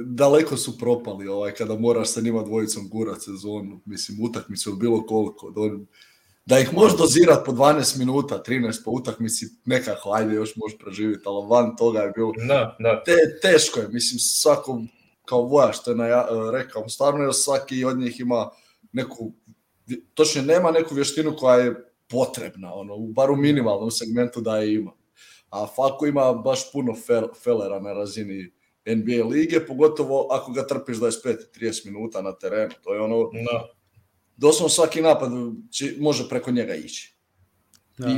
Daleko su propali ovaj, kada moraš sa njima dvojicom gurat sezonu, mislim, utakmicu bilo koliko. Do, da ih možeš dozirat po 12 minuta, 13 po utakmici, nekako, ajde, još možeš preživjeti, ali van toga je bilo Da, da. te, teško je, mislim, svako kao voja što je naja, rekao, stvarno je svaki od njih ima neku, točno nema neku vještinu koja je potrebna, ono, bar u minimalnom segmentu da je ima. A Faku ima baš puno fel, felera na razini NBA lige, pogotovo ako ga trpiš 25-30 minuta na terenu. To je ono, da. Doslovno svaki napad će, može preko njega ići. Da. I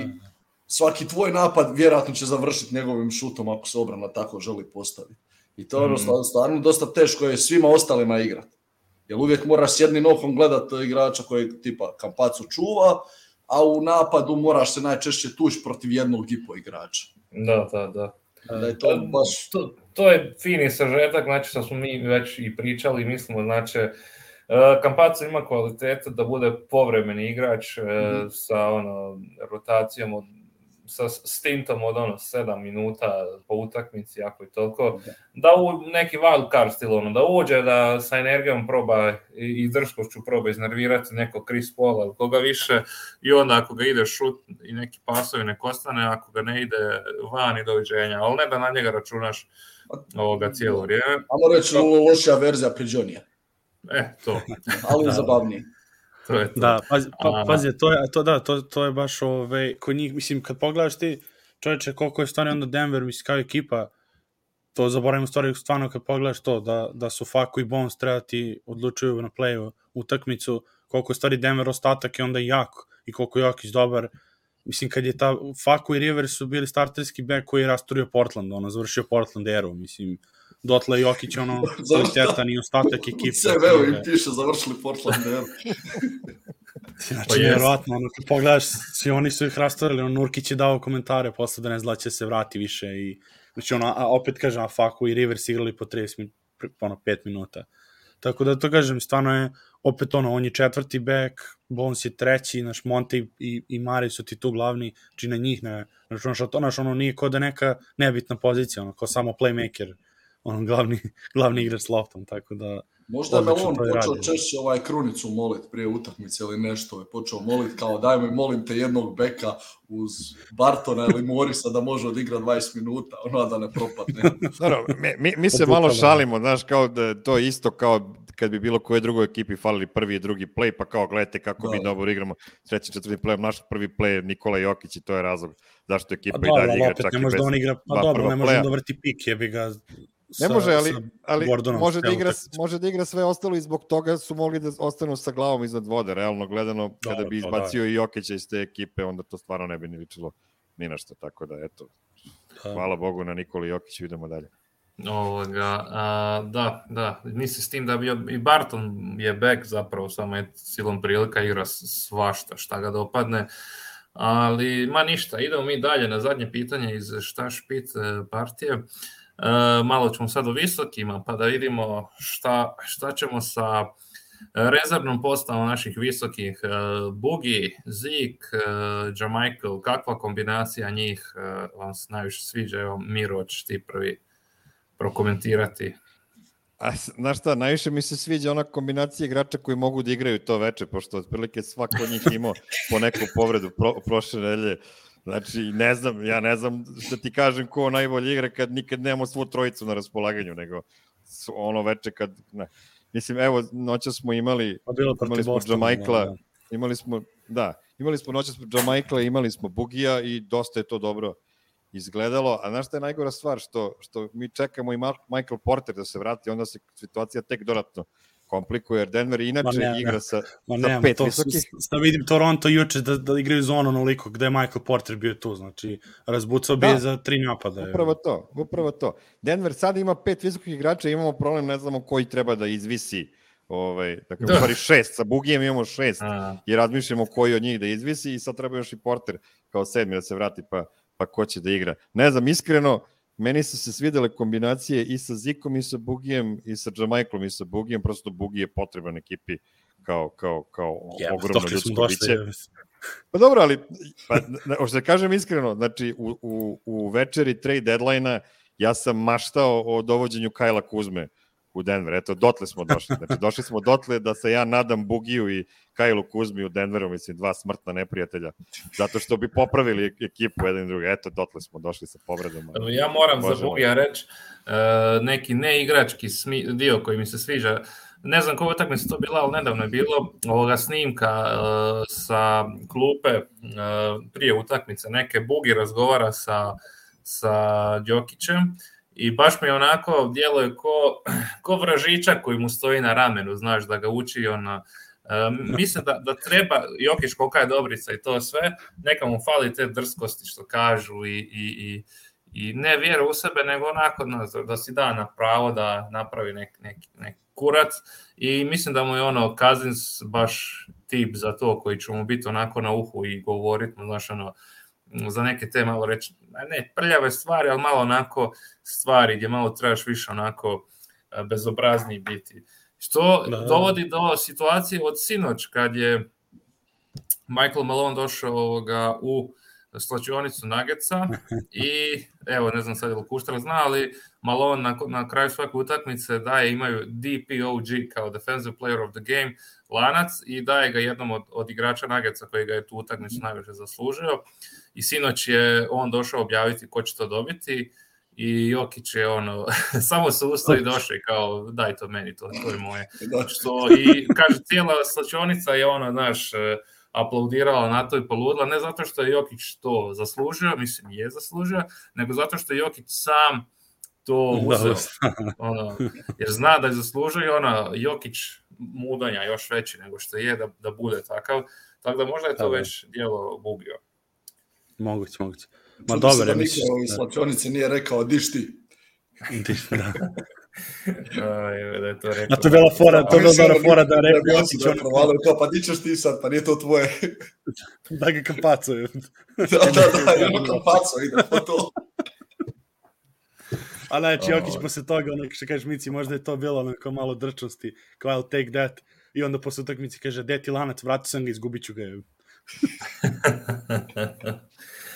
svaki tvoj napad vjerojatno će završiti njegovim šutom ako se obrana tako želi postaviti. I to je Mm. stvarno, stvarno dosta teško je svima ostalima igrati. Jer uvijek moraš s jednim okom gledat igrača koji tipa kampacu čuva, a u napadu moraš se najčešće tući protiv jednog i po igrača. Da, da, da. Da je to baš... To, to je fini sažetak, znači što smo mi već i pričali, mislimo, znači, Kampaco ima kvalitetu da bude povremeni igrač e, Mhm. sa ono, rotacijom od sa stintom od ono 7 minuta po utakmici, ako i toliko, da u neki wild card stil, ono, da uđe, da sa energijom proba i drskošću proba iznervirati neko Chris Paul, ali koga više, i onda ako ga ide šut i neki pasovi nek ostane, ako ga ne ide van i doviđenja, ali ne da na njega računaš ovoga cijelo vrijeme. Amo reći lošija verzija Priđonija. E, to. ali da. zabavniji. To je to. Da, pazi, pa, pazi to, je, to, da, to, to je baš ove, ovaj, kod njih, mislim, kad pogledaš ti čovječe koliko je stvarno onda Denver, mislim, kao ekipa, to zaboravimo stvari stvarno kad pogledaš to, da, da su Faku i Bones trebati odlučuju na playu utakmicu, koliko je stvari Denver ostatak je onda jak i koliko je Jokić dobar, mislim, kad je ta Faku i Rivers su bili starterski back koji je rasturio Portland, ono, završio Portland eru, mislim, dotle Jokić ono kvalitetan i ostatak ekipe. Sve veo im piše završili Portland. Znači, pa vjerovatno, ono, kad pogledaš, svi oni su ih rastorili, on Nurkić je dao komentare posle da ne zna da će se vrati više i, znači, ono, a opet kažem, a Faku i Rivers igrali po 30 min, ono, 5 minuta. Tako da to kažem, stvarno je, opet ono, on je četvrti back, Bones je treći, naš Monte i, i Mari su ti tu glavni, či na njih ne, znači ono što to, naš, ono nije kod da neka nebitna pozicija, ono, kao samo playmaker, ono, glavni, glavni igrač s loftom, tako da, Možda je Melon počeo češće ovaj krunicu molit prije utakmice ili nešto je počeo molit kao daj mi molim te jednog beka uz Bartona ili Morisa da može odigra 20 minuta, ono da ne propadne. Dobro, mi, mi, mi se malo šalimo, znaš, kao da to isto kao kad bi bilo koje drugoj ekipi falili prvi i drugi play, pa kao gledajte kako da. mi dobro igramo treći, četvrti play, naš prvi play Nikola Jokić i to je razlog zašto ekipa pa, i dalje igra čak i bez... Da on igra, pa dobro, ne može da vrti pik, je bi ga Ne može, ali, ali može, da igra, može da igra sve ostalo i zbog toga su mogli da ostanu sa glavom iznad vode, realno gledano, kada Dobro, bi izbacio da. i Jokića iz te ekipe, onda to stvarno ne bi ni ličilo ni na što, tako da, eto, da. hvala Bogu na Nikoli Jokiću, idemo dalje. Ovoga, a, da, da, misli s tim da bi i Barton je back zapravo, samo je silom prilika igra svašta, šta ga dopadne, ali ma ništa, idemo mi dalje na zadnje pitanje iz šta špit e, partije. Uh, malo ćemo sad o visokima, pa da vidimo šta, šta ćemo sa rezervnom postavom naših visokih. E, Bugi, Zik, e, Jamichael, kakva kombinacija njih vam se najviše sviđa? Evo, Miro, hoćeš ti prvi prokomentirati. A, znaš šta, najviše mi se sviđa ona kombinacija igrača koji mogu da igraju to veče, pošto otprilike svako od njih imao po neku povredu pro, prošle nelje. Znači, ne znam, ja ne znam da ti kažem ko najbolje igra kad nikad nemamo svu trojicu na raspolaganju, nego ono veče kad, ne. Mislim, evo, noća smo imali, pa bilo imali smo Jamaikla, da, da. imali smo, da, imali smo noća smo Jamaikla, imali smo Bugija i dosta je to dobro izgledalo, a znaš šta je najgora stvar, što, što mi čekamo i Michael Porter da se vrati, onda se situacija tek dodatno komplikuje, jer Denver inače ne, igra sa, ma sa ne, pet to, visokih. Da vidim Toronto juče da, da igraju zonu onoliko gde je Michael Porter bio tu, znači razbucao bi da, za tri napada. Upravo to, upravo to. Denver sada ima pet visokih igrača, imamo problem, ne znamo koji treba da izvisi ovaj, dakle, da. u stvari šest, sa Bugijem imamo šest A. i razmišljamo koji od njih da izvisi i sad treba još i Porter kao sedmi da se vrati, pa, pa ko će da igra. Ne znam, iskreno, meni su se svidele kombinacije i sa Zikom i sa Bugijem i sa Jamaiklom i sa Bugijem, prosto Bugi je potreban ekipi kao, kao, kao yeah, ogromno ljudsko biće. Pa dobro, ali, pa, da kažem iskreno, znači u, u, u večeri trade deadline-a ja sam maštao o dovođenju Kajla Kuzme u Denver. Eto, dotle smo došli. Znači, došli smo dotle da se ja nadam Bugiju i Kajlu Kuzmi u Denveru, mislim, dva smrtna neprijatelja, zato što bi popravili ekipu jedan i drugi. Eto, dotle smo došli sa povredom. Ja moram Možemo. za Bugija reći uh, neki neigrački dio koji mi se sviđa. Ne znam koja utakmica to bila, ali nedavno je bilo ovoga snimka uh, sa klupe uh, prije utakmice. Neke Bugi razgovara sa, sa Đokićem i baš mi onako djeluje ko, ko vražića koji mu stoji na ramenu, znaš, da ga uči ono, Um, mislim da, da treba, Jokić kolika je dobrica i to sve, neka mu fali te drskosti što kažu i, i, i, i ne vjeru u sebe, nego onako da, da si da na pravo da napravi nek, nek, nek kurac. I mislim da mu je ono Kazins baš tip za to koji će mu biti onako na uhu i govoriti, znaš ono, za neke te malo reći, ne prljave stvari, ali malo onako stvari gdje malo trebaš više onako e, bezobrazni biti. Što da, da. dovodi do situacije od sinoć kad je Michael Malone došao ovoga u slačionicu Nageca i evo, ne znam sad je li Kuštra zna, ali Malone na, na kraju svake utakmice daje, imaju DPOG kao Defensive Player of the Game lanac i daje ga jednom od, od igrača Nageca koji ga je tu utakmicu najviše zaslužio. I sinoć je on došao objaviti ko će to dobiti i Jokić je ono, samo se ustao i došao i kao daj to meni, to, to je moje. Što, I kaže, cijela slačionica je ono, znaš, aplaudirala na to i poludila, ne zato što je Jokić to zaslužio, mislim je zaslužio, nego zato što je Jokić sam to uzeo. ono, jer zna da je zaslužio i ona Jokić mudanja još veći nego što je da, da bude takav. Tako da možda je to da, već dijelo bugio. Moguće, moguće. Ma dobro, da niko u slačionici nije rekao diš ti. Diš, da. Aj, da je to rekao. A to je bila fora, to je bila dobra fora da rekao. Da bi Jokić on provalio to, pa di ćeš ti sad, pa nije to tvoje. da ga kapacuju. da, da, da, jedno kapaco ide po to. A znači, Jokić posle toga, ono što kažeš Mici, možda je to bilo onako malo drčnosti, kao I'll take that, i onda posle utakmice kaže, deti lanac, vratio sam ga, izgubit ću ga.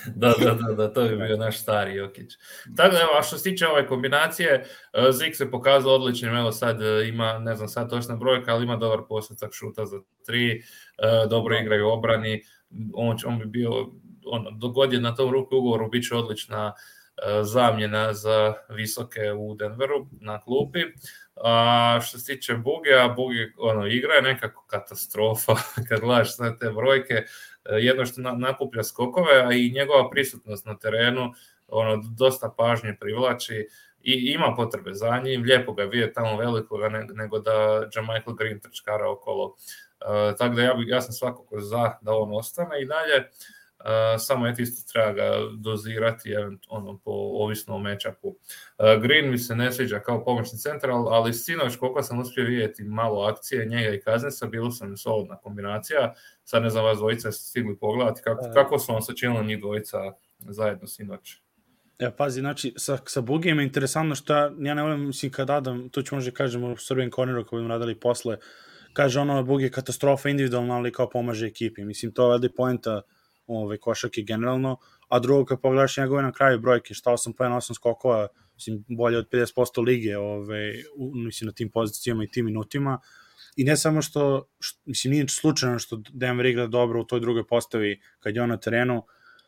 da, da, da, da, to bi bio naš stari Jokić. Tako da, evo, a što se tiče ove kombinacije, e, Zik se pokazao odličnim, evo sad e, ima, ne znam sad točna brojka, ali ima dobar postotak šuta za tri, e, dobro igraju obrani, on, on bi bio, ono, dogod je na tom ruku ugovoru, bit će odlična zamjena za visoke u Denveru na klupi. A što se tiče Bugija, Bugi ono, igra je nekako katastrofa kad gledaš sve te brojke, jedno što nakuplja skokove, a i njegova prisutnost na terenu ono, dosta pažnje privlači i ima potrebe za njim, lijepo ga vidje tamo velikoga nego da Michael Green trčkara okolo. Uh, tako da ja, bi, ja sam svakako za da on ostane i dalje. Samo je isto treba ga dozirati ono, po, ovisno o. Uh, Green mi se ne sviđa kao pomoćni centar, ali sinoć koliko sam uspio vidjeti malo akcije njega i Kaznesa, bilo sam solidna kombinacija. Sad ne znam vas dvojica stigli pogledati kako, kako su vam sačinili njih dvojica zajedno sinoć. Ja, pazi, znači, sa, sa Bugijem je interesantno što ja, ja ne volim, mislim, kad Adam, to ću možda kažem u Srbijem Corneru, kao budemo radili posle, kaže ono, Bugi je katastrofa individualno, ali kao pomaže ekipi. Mislim, to je valjda poenta ovaj, košarke generalno, a drugo kad pogledaš njegove na kraju brojke, šta 8 pojena, 8 skokova, mislim, bolje od 50% lige, ovaj, u, mislim, na tim pozicijama i tim minutima, i ne samo što, što mislim, nije slučajno što Denver igra dobro u toj drugoj postavi kad je on na terenu,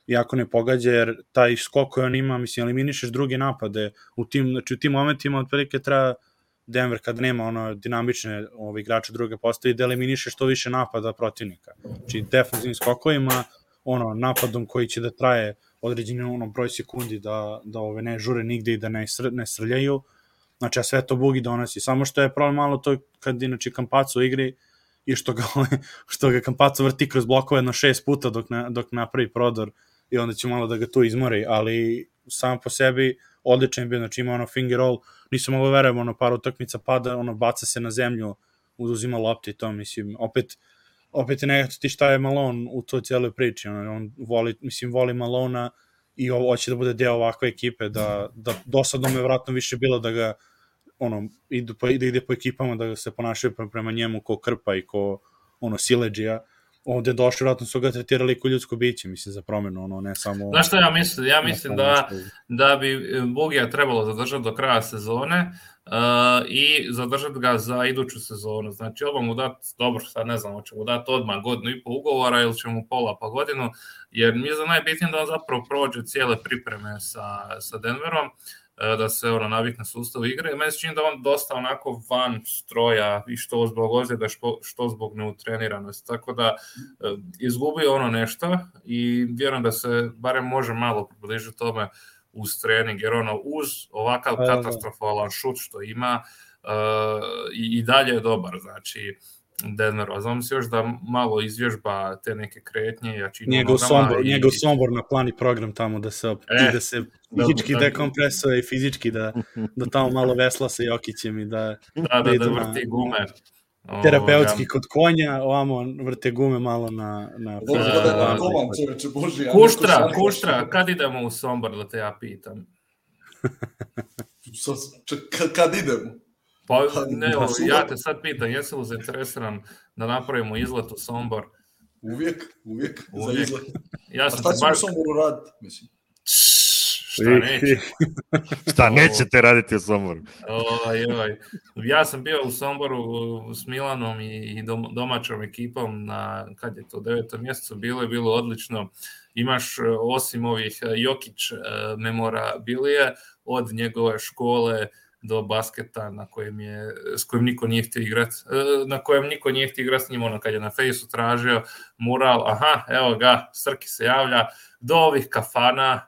jako ne pogađa, jer taj skok koji on ima, mislim, eliminišeš druge napade u tim, znači u tim momentima otprilike treba Denver kad nema ono dinamične ove igrače druge postavi da eliminiše što više napada protivnika. Znači defensivnim skokovima ono napadom koji će da traje određeni ono broj sekundi da da ove ne žure nigde i da ne sr, ne srljaju. Znači a sve to Bugi donosi. Samo što je problem malo to kad inače Kampacu igri i što ga što ga Kampacu vrti kroz blokove na šest puta dok na, dok napravi prodor i onda će malo da ga tu izmori, ali sam po sebi odličan bio, znači ima ono finger roll, nisam mogu da verujem, ono par utakmica pada, ono baca se na zemlju, uzima lopti i to, mislim, opet opet je nekako ti šta je Malone u toj cijeloj priči, on, on voli, mislim, voli Malona i ovo hoće da bude deo ovakve ekipe, da, da dosadno me vratno više bilo da ga ono, idu po, da ide po ekipama, da se ponašaju prema njemu ko krpa i ko ono, sileđija, ovde došli, vratno su ga tretirali kao ljudsko biće, mislim, za promenu, ono, ne samo... Znaš šta ja mislim? Ja mislim da, da bi Bugija trebalo zadržati do kraja sezone, uh, i zadržati ga za iduću sezonu. Znači, ovo mu dati, dobro, sad ne znam, hoće mu dati odmah godinu i pol ugovora ili će mu pola pa godinu, jer mi je za najbitnije da on zapravo prođe cijele pripreme sa, sa Denverom, uh, da se ono navikne sustav igre. Meni se čini da on dosta onako van stroja i što zbog ozljeda, što, što zbog neutreniranosti. Tako da uh, izgubi ono nešto i vjerujem da se barem može malo približiti tome uh, uz trening, jer ono, uz ovakav da, da. katastrofalan šut što ima, uh, i, i dalje je dobar, znači, Denver, a znam se još da malo izvježba te neke kretnje, jačinu njegov sombor, i... njegov sombor na plani program tamo da se, e, da se fizički da, dekompresuje i fizički da, da tamo malo vesla sa Jokićem i da, da, da, da, da vrti na, gume terapeutski kod konja, ovamo vrte gume malo na... na da narkoman, čoveče, boži. Kuštra, kuštra, kad idemo u Sombor, da te ja pitam? kad idemo? Pa ne, ja te sad pitam, jesi li zainteresiran da napravimo izlet u Sombor? Uvijek, uvijek, uvijek. za izlet. Ja A sam šta te ćemo baš... u Somboru raditi, mislim? Šta neće? Šta nećete raditi u Somboru? Oj, oj. Ja sam bio u Somboru s Milanom i dom, domaćom ekipom na, kad je to, devetom mjesecu bilo je bilo odlično. Imaš osim ovih Jokić memorabilije od njegove škole do basketa na kojem je, s kojim niko nije htio igrat, na kojem niko nije htio igrat s njim, ono kad je na fejsu tražio mural, aha, evo ga, Srki se javlja, do ovih kafana,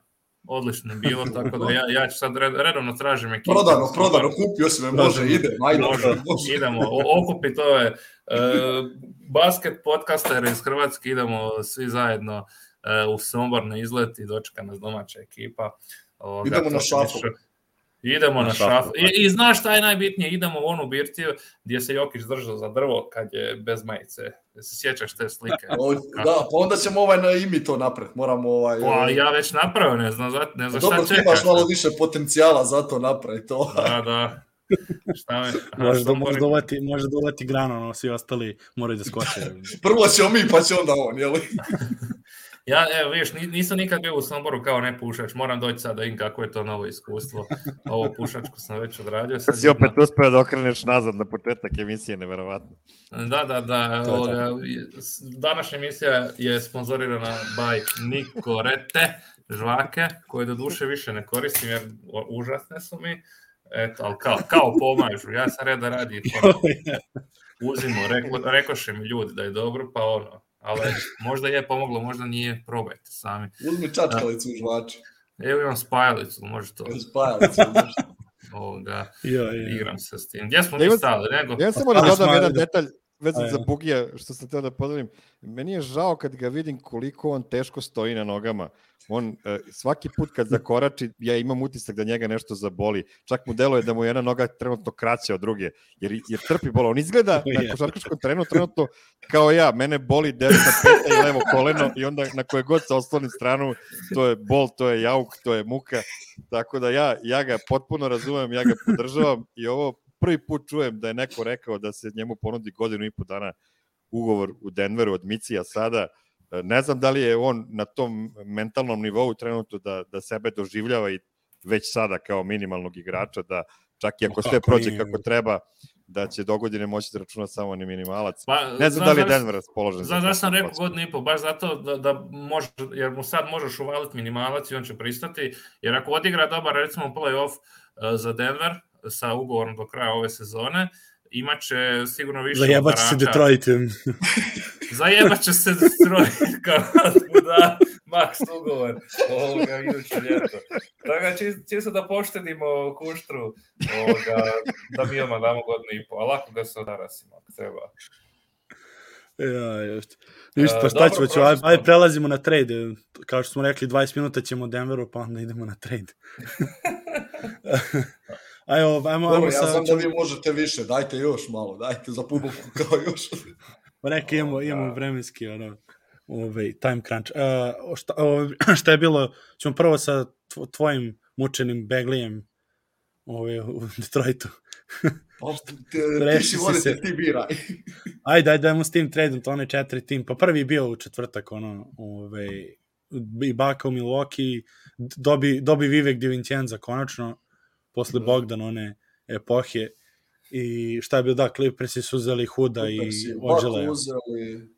odlično je bilo, tako da ja, ja ću sad red, redovno tražim ekipu. Prodano, prodano, kupio si me, može, ide, ajde, može, može. idemo, okupiti ove uh, basket podcastere iz Hrvatske, idemo svi zajedno uh, u Sombor na izlet i dočeka nas domaća ekipa. Ovoga, idemo na šafu. Idemo na, na šafu. I, I znaš šta je najbitnije? Idemo u onu birtiju gdje se Jokić držao za drvo kad je bez majice. Da se sjećaš te slike? O, da, pa onda ćemo ovaj na imi to napred. Moramo ovaj... Pa, ja već napravio, ne znam, ne znam Dobro, šta čekaš. Dobro, imaš malo više potencijala za to napraviti to. Da, da. Šta me? Može da može dovati, može dovati grano, no svi ostali moraju da skoče. Prvo ćemo mi, pa će onda on, jel? Ja, evo, vidiš, nisam nikad bio u Somboru kao ne pušač, moram doći sad da im kako je to novo iskustvo. Ovo pušačko sam već odradio. Sad si opet uspeo da okreneš nazad na početak emisije, neverovatno. Da, da, da. Ovoga, današnja emisija je sponzorirana by Niko Rete, žvake, koje do duše više ne koristim jer užasne su mi. Eto, ali kao, kao pomažu. Ja sam reda radi. Uzimo, reko, rekoše mi ljudi da je dobro, pa ono, ali možda je pomoglo, možda nije, probajte sami. Uzmi čačkalicu u žvači. Evo imam spajalicu, može to. Spajalicu, Ovoga, ja, ja. igram se s tim. Gdje smo mi stali? Nego? Ja samo da dodam jedan detalj vezan za Bugija, što sam teo da podelim. Meni je žao kad ga vidim koliko on teško stoji na nogama. On svaki put kad zakorači, ja imam utisak da njega nešto zaboli. Čak mu deluje da mu jedna noga trenutno kraća od druge, jer, jer trpi bol. On izgleda na košarkaškom terenu trenutno kao ja. Mene boli desna peta i levo koleno i onda na koje god se oslonim stranu, to je bol, to je jauk, to je muka. Tako da ja, ja ga potpuno razumem, ja ga podržavam i ovo prvi put čujem da je neko rekao da se njemu ponudi godinu i po dana ugovor u Denveru od Micija sada. Ne znam da li je on na tom mentalnom nivou trenutno da, da sebe doživljava i već sada kao minimalnog igrača, da čak i ako sve prođe kako treba, da će do godine moći da računa samo ni minimalac. Pa, ne znam da li je Denver raspoložen. Znam da sam rekao godinu i po, baš zato da, da može, jer mu sad možeš uvaliti minimalac i on će pristati, jer ako odigra dobar recimo play-off uh, za Denver, sa ugovorom do kraja ove sezone, imaće sigurno više Zajebat će se Detroitem. Zajebat će se Detroit kao da max ugovor ovoga iduće ljeto. Tako će, će se da poštedimo kuštru ovoga, da mi ima damo godinu i po, a lako ga se odarasimo ako treba. Ja, just. Ništa, pa šta ćemo, ćemo aj, aj prelazimo na trade. Kao što smo rekli, 20 minuta ćemo Denveru, pa onda idemo na trade. Ajmo, ajmo, Dobro, ajmo ja znam da vi možete više, dajte još malo, dajte za publiku kao još. Pa neka imamo, imamo vremenski ono, ovaj, time crunch. Uh, šta, ovaj, šta je bilo, ćemo prvo sa tvojim mučenim Beglijem ovaj, u Detroitu. Pa, ti si vodite, ti biraj. Ajde, ajde, dajmo s tim tradom, to one četiri tim. Pa prvi bio u četvrtak, ono, ovaj, i Baka u Milwaukee, dobi, dobi Vivek Divincenza konačno, posle Bogdan one epohe i šta je bilo, da, Clippersi su uzeli Huda i Ođele. uzeli...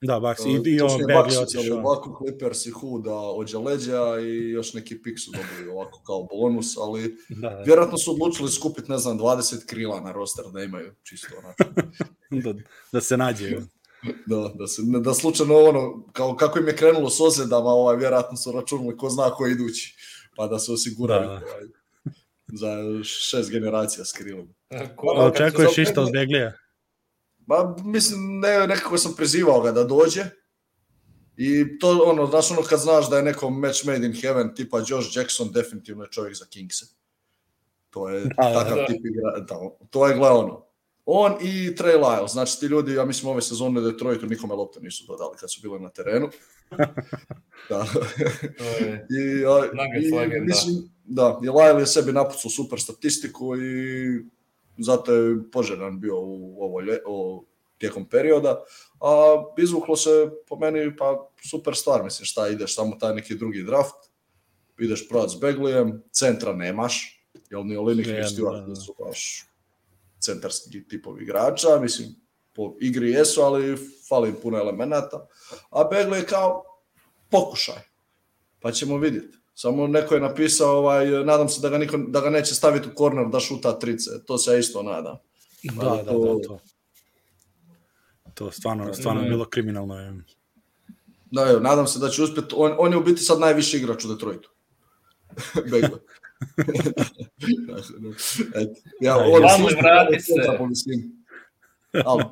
Da, Bucks i, i on Bagley otišao. Ovako Clippers i Huda Ođeleđa i još neki pik su dobili ovako kao bonus, ali da, da. vjerojatno su odlučili skupiti, ne znam, 20 krila na roster da imaju čisto onako. da, da se nađe. Da, da, se, da slučajno ono, kao kako im je krenulo s ozljedama, ovaj, vjerojatno su računali ko zna ko idući, pa da se osiguraju. Da. Ovaj za šest generacija s krilom. Očekuješ išta od Beglija? Ba, mislim, ne, nekako sam prizivao ga da dođe. I to, ono, znaš, ono kad znaš da je neko match made in heaven, tipa Josh Jackson, definitivno je čovjek za Kingse. To je da, takav da. tip igra, da, to je gle ono. On i Trey Lyle, znači ti ljudi, ja mislim ove sezone Detroitu nikome lopte nisu dodali kad su bili na terenu. da. I, a, i, mislim, da, i Lyle je sebi napucao super statistiku i zato je poželjan bio u ovo, lje, o, tijekom perioda, a izvuklo se po meni pa super stvar, mislim šta ideš, samo taj neki drugi draft, ideš provat s Beglijem, centra nemaš, jel ni Olinik ni Stewart nisu baš centarski tipovi igrača, mislim, po igri jesu, ali fali puno elemenata, a Begley je kao pokušaj, pa ćemo vidjeti. Samo neko je napisao, ovaj, nadam se da ga, niko, da ga neće staviti u korner da šuta trice, to se ja isto nadam. Da, da, to... da, to. To stvarno, stvarno je bilo kriminalno. Je. Da, evo, nadam se da će uspjeti. On, on je u biti sad najviši igrač u Detroitu. Begle. Ja, on Glavno vrati se. Ali,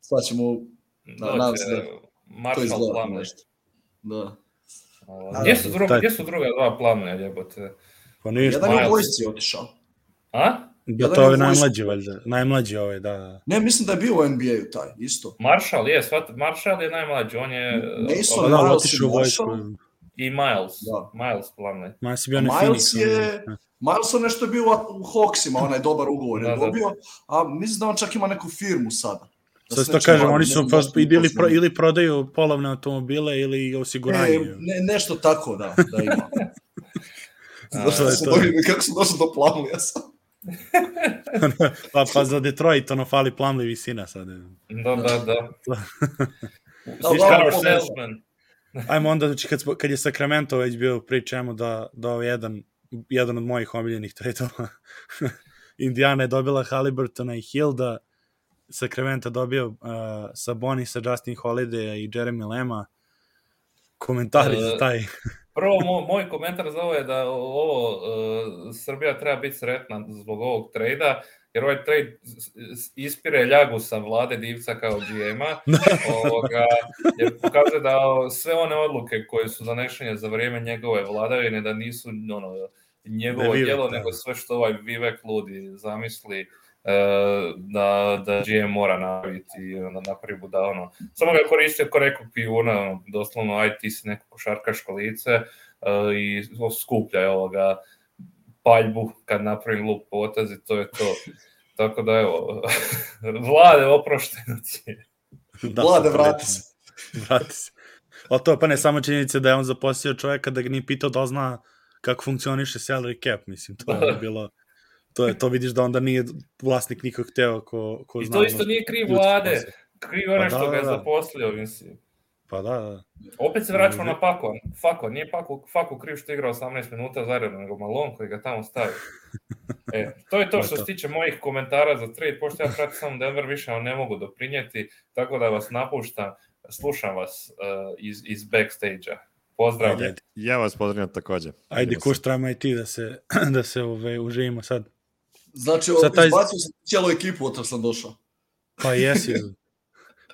sad ćemo, da, nadam se da to izgleda nešto. Da. Gdje su, druga, gdje su druga dva plamena, jebote? Pa ništa. Jedan je u vojsci otišao. A? Da, to je najmlađi, valjda. Najmlađi ovaj, da. Ne, mislim da je bio u NBA-u taj, isto. Marshall, je, svat, Marshall je najmlađi, on je... Mason, da, Miles otišao u vojsku. I Miles, da. Miles plavne. Miles je bio na Miles Phoenix. je, Miles on nešto je bio u Hawksima, onaj dobar ugovor je Da, da. dobio, a mislim da on čak ima neku firmu sada. Da Sad se to kažem, oni su vlastnim ili, pro, ili prodaju polovne automobile ili osiguranje. Ne, ne, nešto tako, da, da ima. Zašto to je to. dobio, kako sam došao do Plumlija sam? pa, pa za Detroit ono fali plamli visina sad. Da, da, da. Da, He's uglavnom, our to salesman. Ajmo onda, znači kad, kad je Sacramento već bio pričamo da, da ovo je jedan, jedan od mojih omiljenih tradova. Indiana je dobila Halliburtona i Hilda, Sacramento dobio uh, Sabonisa, Justin Holidaya i Jeremy Lema. Komentari E, za taj. Prvo, mo, moj komentar za ovo je da ovo uh, Srbija treba biti sretna zbog ovog trejda, jer ovaj trade ispire ljagu sa vlade Divca kao GM-a, ovoga, jer pokazuje da sve one odluke koje su zanešenje za vrijeme njegove vladavine, da nisu ono, njegovo Da je Vivek, djelo, da. nego sve što ovaj Vivek ludi zamisli, e, da, da GM mora napraviti i onda napravi buda ono. Samo ga je koristio kao nekog pijuna, ono, doslovno aj ti si neko košarkaško lice e, i skuplja ovoga paljbu kad napravim glup potez i to je to. Tako da evo, vlade oprošteno ti je. Da, Vlade, vrati se. Vrati se. Ali to je pa ne samo činjenica da je on zaposlio čoveka da ga nije pitao da zna kako funkcioniše salary cap, mislim, to je bilo to je to vidiš da onda nije vlasnik nikog hteo ko ko I zna. to isto ono nije kriv vlade, kriv onaj Pa što da, ga je da, da. zaposlio, mislim. Pa da, da. Opet se vraćamo na Fako. Fako, nije Fako, Fako kriv što je igrao 18 minuta zaredno, nego Malon koji ga tamo stavi. E, to je to što se tiče mojih komentara za trade, pošto ja pratim samo Denver, više vam ne mogu doprinijeti, tako da vas napuštam, slušam vas uh, iz, iz backstage-a. Pozdrav. Ajde. Ja vas pozdravljam takođe. Ajde, Vidimo se. kuštrama i ti da se, da se ove, uživimo sad. Znači, Sad taj- izbacio sam cijelu ekipu od kad sam došao. Pa jesi.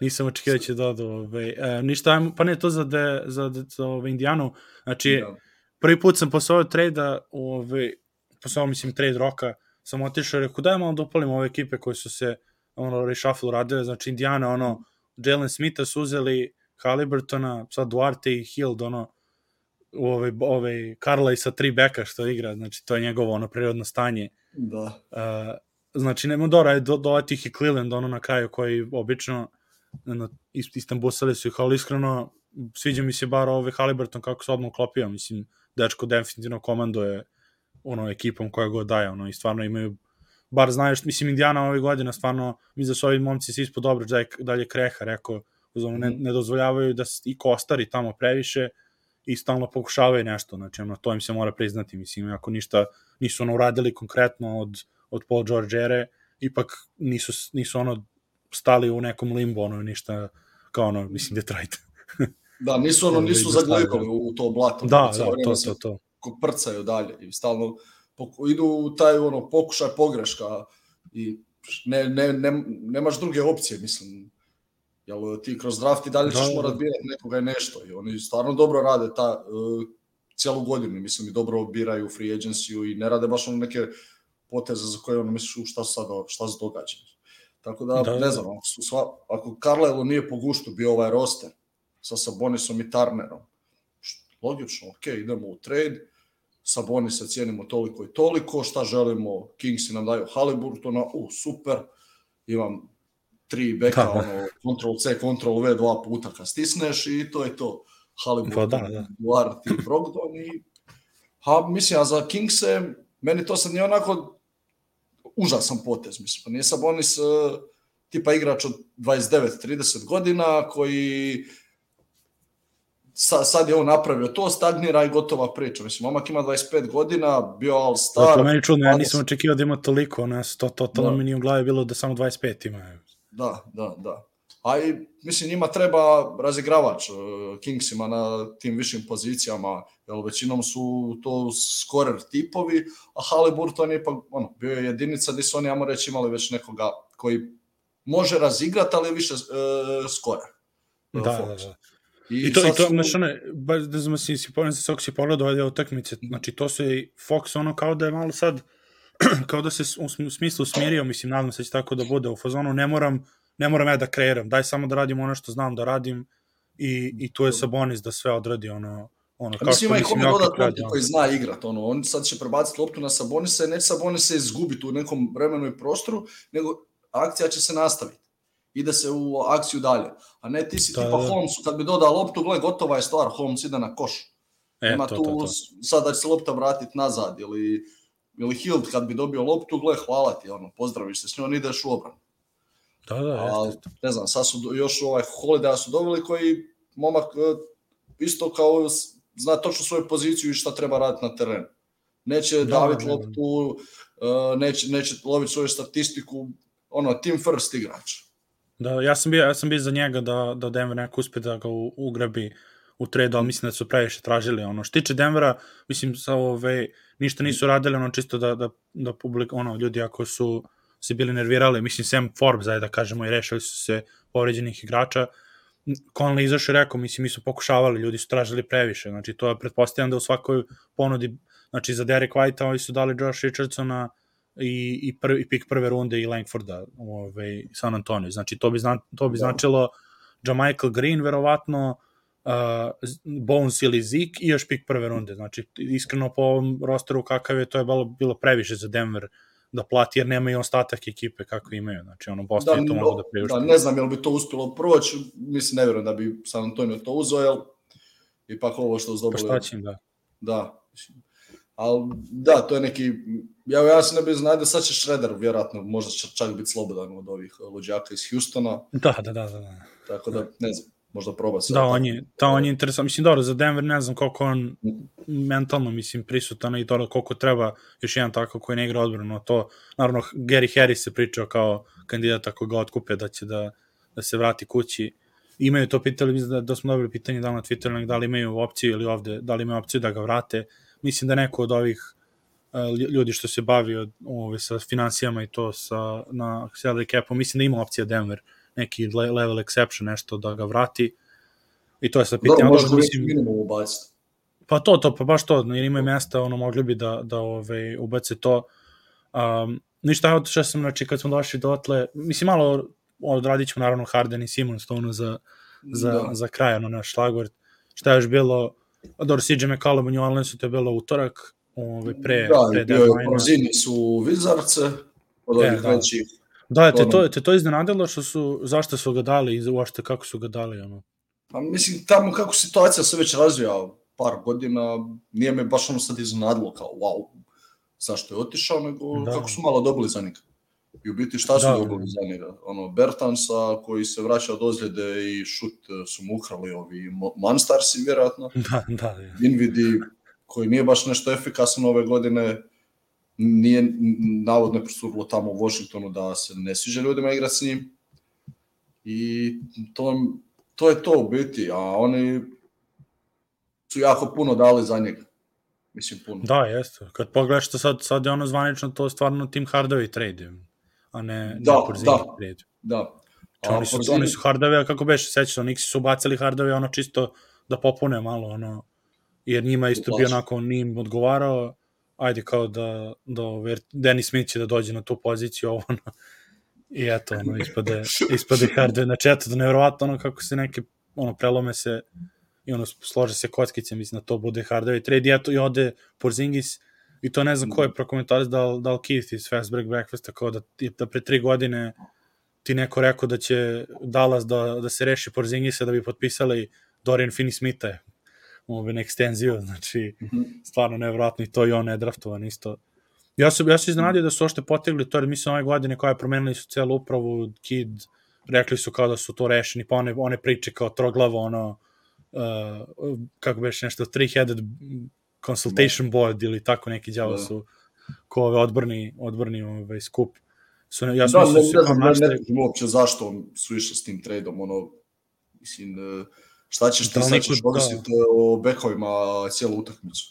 Nisam očekivao da će dodu. Ove, e, ništa, ajmo, pa ne to za, de, za, de, za ove Indijanu. Znači, Da. prvi put sam posle ovog trejda, ove, posle ovog, mislim, trade roka, sam otišao i rekao, daj malo da upalimo ove ekipe koje su se ono, reshuffle radile, znači Indiana, ono, Jalen Smitha su uzeli, Halliburtona, sad Duarte i Hild, ono, ovaj, ovaj Karla sa tri beka što igra, znači to je njegovo ono prirodno stanje. Da. Uh, znači, nema Dora, je do, doletih i Cleveland, ono na kraju, koji obično ist- istambusali su ih, ali iskreno sviđa mi se bar ovaj Halliburton kako se odmah uklopio, mislim, dečko definitivno komanduje ono ekipom koja god daje, ono, i stvarno imaju bar znaju što, mislim, Indiana ove godine, stvarno, mi da su ovi momci se ispod dobro, dalje, dalje Kreha, rekao, uz ono, ne, ne dozvoljavaju da i kostari tamo previše i stalno pokušavaju nešto, znači, ono, to im se mora priznati, mislim, ako ništa nisu ono uradili konkretno od, od Paul George ere, ipak nisu, nisu ono stali u nekom limbo, ono, ništa, kao ono, mislim, Detroit. Da, nisu ono, nisu da zaglibali u to blato. da, da, to, to, to. prcaju dalje i stalno idu u taj ono pokušaj pogreška i ne, ne, ne, nemaš druge opcije, mislim. Jel ti kroz draft i dalje Da, ćeš da. morat birati nekoga i nešto i oni stvarno dobro rade ta uh, cijelu godinu, mislim i dobro biraju free agency i ne rade baš ono neke poteze za koje ono misliš šta sad šta se događa. Tako da, Da, ne da. znam, ako, su sva, ako Carlisle nije po guštu bio ovaj roster sa Sabonisom i Turnerom, š- logično, ok, idemo u trade, Sabonisa cijenimo toliko i toliko, šta želimo, Kingsi nam daju Haliburtona, u, super, imam tri beka, Da, da. ono, Ctrl C, Ctrl V dva puta kad stisneš i to je to. Halliburton, Pa da, da. Duarte i Brogdon i ha, mislim, a za Kingse, meni to sad nije onako užasan potez, mislim, pa nije Sabonis uh, tipa igrač od 29-30 godina koji sa, sad je on napravio to, stagnira i gotova priča. Mislim, momak ima 25 godina, bio all Zato star. meni čudno, ja 20 nisam očekivao da ima toliko, ono, to, to, to Da. mi nije u glavi bilo da samo 25 ima. Da, da, da. A i, mislim, njima treba razigravač uh, Kingsima na tim višim pozicijama, jer većinom su to scorer tipovi, a Halliburton je ipak, ono, bio je jedinica gdje su oni, ajmo reći, imali već nekoga koji može razigrati, ali je više uh, scorer. Da, da, da. I to, i sad to, su- znači, ono, baš da znam si, si, si, si, si pogledao ove utakmice, znači to se i Fox ono kao da je malo sad, kao da se u smislu smirio, mislim, nadam se da će tako da bude u fazonu, ne moram, ne moram ja da kreiram, daj samo da radim ono što znam da radim i, i tu je Sabonis da sve odradi, ono, ono, kao mislim, ima i kome dodat loptu koji zna igrat, ono, on sad će prebaciti loptu na Sabonisa i neće Sabonisa izgubiti u nekom vremenu i prostoru, nego akcija će se nastaviti. Ide se u akciju dalje. A ne ti si Da, tipa da. Holmesu, kad bi dodao loptu, gle, gotova je stvar, Holmes ide na koš. E, Nema to, tu to, to. sad da će se lopta vratiti nazad ili ili Hild kad bi dobio loptu, gle, hvala ti, ono, pozdraviš se s njom, ideš u obranu. Da, da, A, ne znam, sad su još ovaj Holiday su doveli koji momak e, isto kao zna točno svoju poziciju i šta treba raditi na terenu. Neće Da, daviti da, da. loptu, e, neće, neće loviti svoju statistiku, ono, team first igrač. Da, ja sam bio, ja sam bio za njega da, da Denver neko uspe da ga u- ugrabi u trade, ali mislim da su previše tražili. Ono, što tiče Denvera, mislim, sa ove, ništa nisu radili, ono, čisto da, da, da publik, ono, ljudi ako su se bili nervirali, mislim, Sam Forbes, ajde da kažemo, i rešili su se povređenih igrača, Conley izašao i rekao, mislim, mi su pokušavali, ljudi su tražili previše, znači to je pretpostavljam da u svakoj ponudi, znači za Derek White oni su dali Josh Richardsona i, i, prvi, i pik prve runde i Langforda ovaj, San Antonio, znači to bi, zna, to bi Da. značilo Jamichael Green, verovatno, uh, Bones ili Zeke i još pik prve runde, znači iskreno po ovom rosteru kakav je, to je bilo, bilo previše za Denver da plati, jer nema i ostatak ekipe kako imaju, znači ono, Boston je to mogu da priušti. da, ne znam je li bi to uspjelo proći, mislim, ne vjerujem da bi San Antonio to uzeo, jer ipak ovo što su Pa šta će da. Da. Ali da, to je neki... Ja, ja se ne bi znao sad će Shredder vjerojatno možda će čak biti slobodan od ovih luđaka iz Houstona, Da, da, da, da. da. tako da ne znam, možda proba se. Da, on je, da, on je interesant. Mislim, dobro, za Denver ne znam koliko on mentalno, mislim, prisutan i to koliko treba još jedan tako koji ne igra odbranu. To, naravno, Gary Harris se pričao kao kandidat ako ga otkupe da će da, da se vrati kući. Imaju to pitali, mislim da, da smo dobili pitanje da na Twitteru, da li imaju opciju ili ovde, da li imaju opciju da ga vrate. Mislim da neko od ovih uh, lju- ljudi što se bavi od, ove, sa financijama i to sa, na salary capu, mislim da ima opcija Denver, neki le- level exception, nešto da ga vrati. I to je sad Dobro, pitanje. možda Dobro, mislim... minimum ubaciti. pa to, to, pa baš to, jer imaju mesta, ono, mogli bi da, da ove, ubace to. Um, ništa, otišao sam, znači, kad smo došli dotle, mislim, malo odradit ćemo, naravno, Harden i Simons, to ono za, za, Da. za kraj, ono, naš šlagvort. Šta je još bilo, dobro, CJ McCollum u New Orleansu, to je bilo utorak, ove, pre, da, pre i bio je deadline-a. Porzini su Vizarce, od E, ovih da. većih. Da, te to, te to iznenadilo što su, zašto su ga dali i uopšte kako su ga dali, ono. Pa mislim, tamo kako situacija se već razvija par godina, nije me baš ono sad iznenadilo kao wow, zašto je otišao, nego Da. kako su malo dobili za njega. I u biti šta su Da. dobili za njega? Ono, Bertansa koji se vraća od ozljede i šut eh, su mu ukrali ovi Mo- Manstarsi vjerojatno. Da, da, da. Invidi koji nije baš nešto efikasan ove godine, nije navodno je prosturilo tamo u Washingtonu da se ne sviđa ljudima igrati s njim. I to, to je to u biti, a oni su jako puno dali za njega. Mislim, puno. Da, jeste. Kad pogledaš to sad, sad je ono zvanično to stvarno Tim Hardaway trade, a ne, Da, Porzingis da. trade. Da. Znači, oni su, Porzingis- oni su Hardaway, kako beše, sećaš, oni su ubacili Hardaway ono čisto da popune malo, ono, jer njima isto bio Uplaši. onako, nije im odgovarao, ajde kao da, da jer Dennis Smith će da dođe na tu poziciju, ovo, ono, i eto, ono, ispade, ispade Hardaway, znači, eto, da nevjerovatno, ono, kako se neke, ono, prelome se, i ono, slože se kockice, mislim da to bude Hardaway trade, i eto, i ode Porzingis, i to ne znam ko je prokomentaris, da, li- da li Keith iz Fast Break Breakfasta, kao da, da pre tri godine ti neko rekao da će Dallas da, da se reši Porzingisa da bi potpisali Dorian Finney-Smitha ovaj, na ekstenziju, znači Mhm. stvarno nevjerojatno i to i on je draftovan isto. Ja sam, ja sam iznenadio da su ošte potegli to, jer mislim ove godine koja je promenili su celu upravu, Kid, rekli su kao da su to rešeni, pa one, one priče kao troglavo, ono, uh, kako beš nešto, three-headed consultation board ili tako neki đavo Da. su ko ove odborni, odborni ovaj, skup. Su, ne- ja sam Da, mislio ne, da su ne kao znam, ne, našli- ne znam uopće zašto on su išli s šta ćeš ti, Da sad ćeš da. ovisiti o bekovima cijelu utakmicu.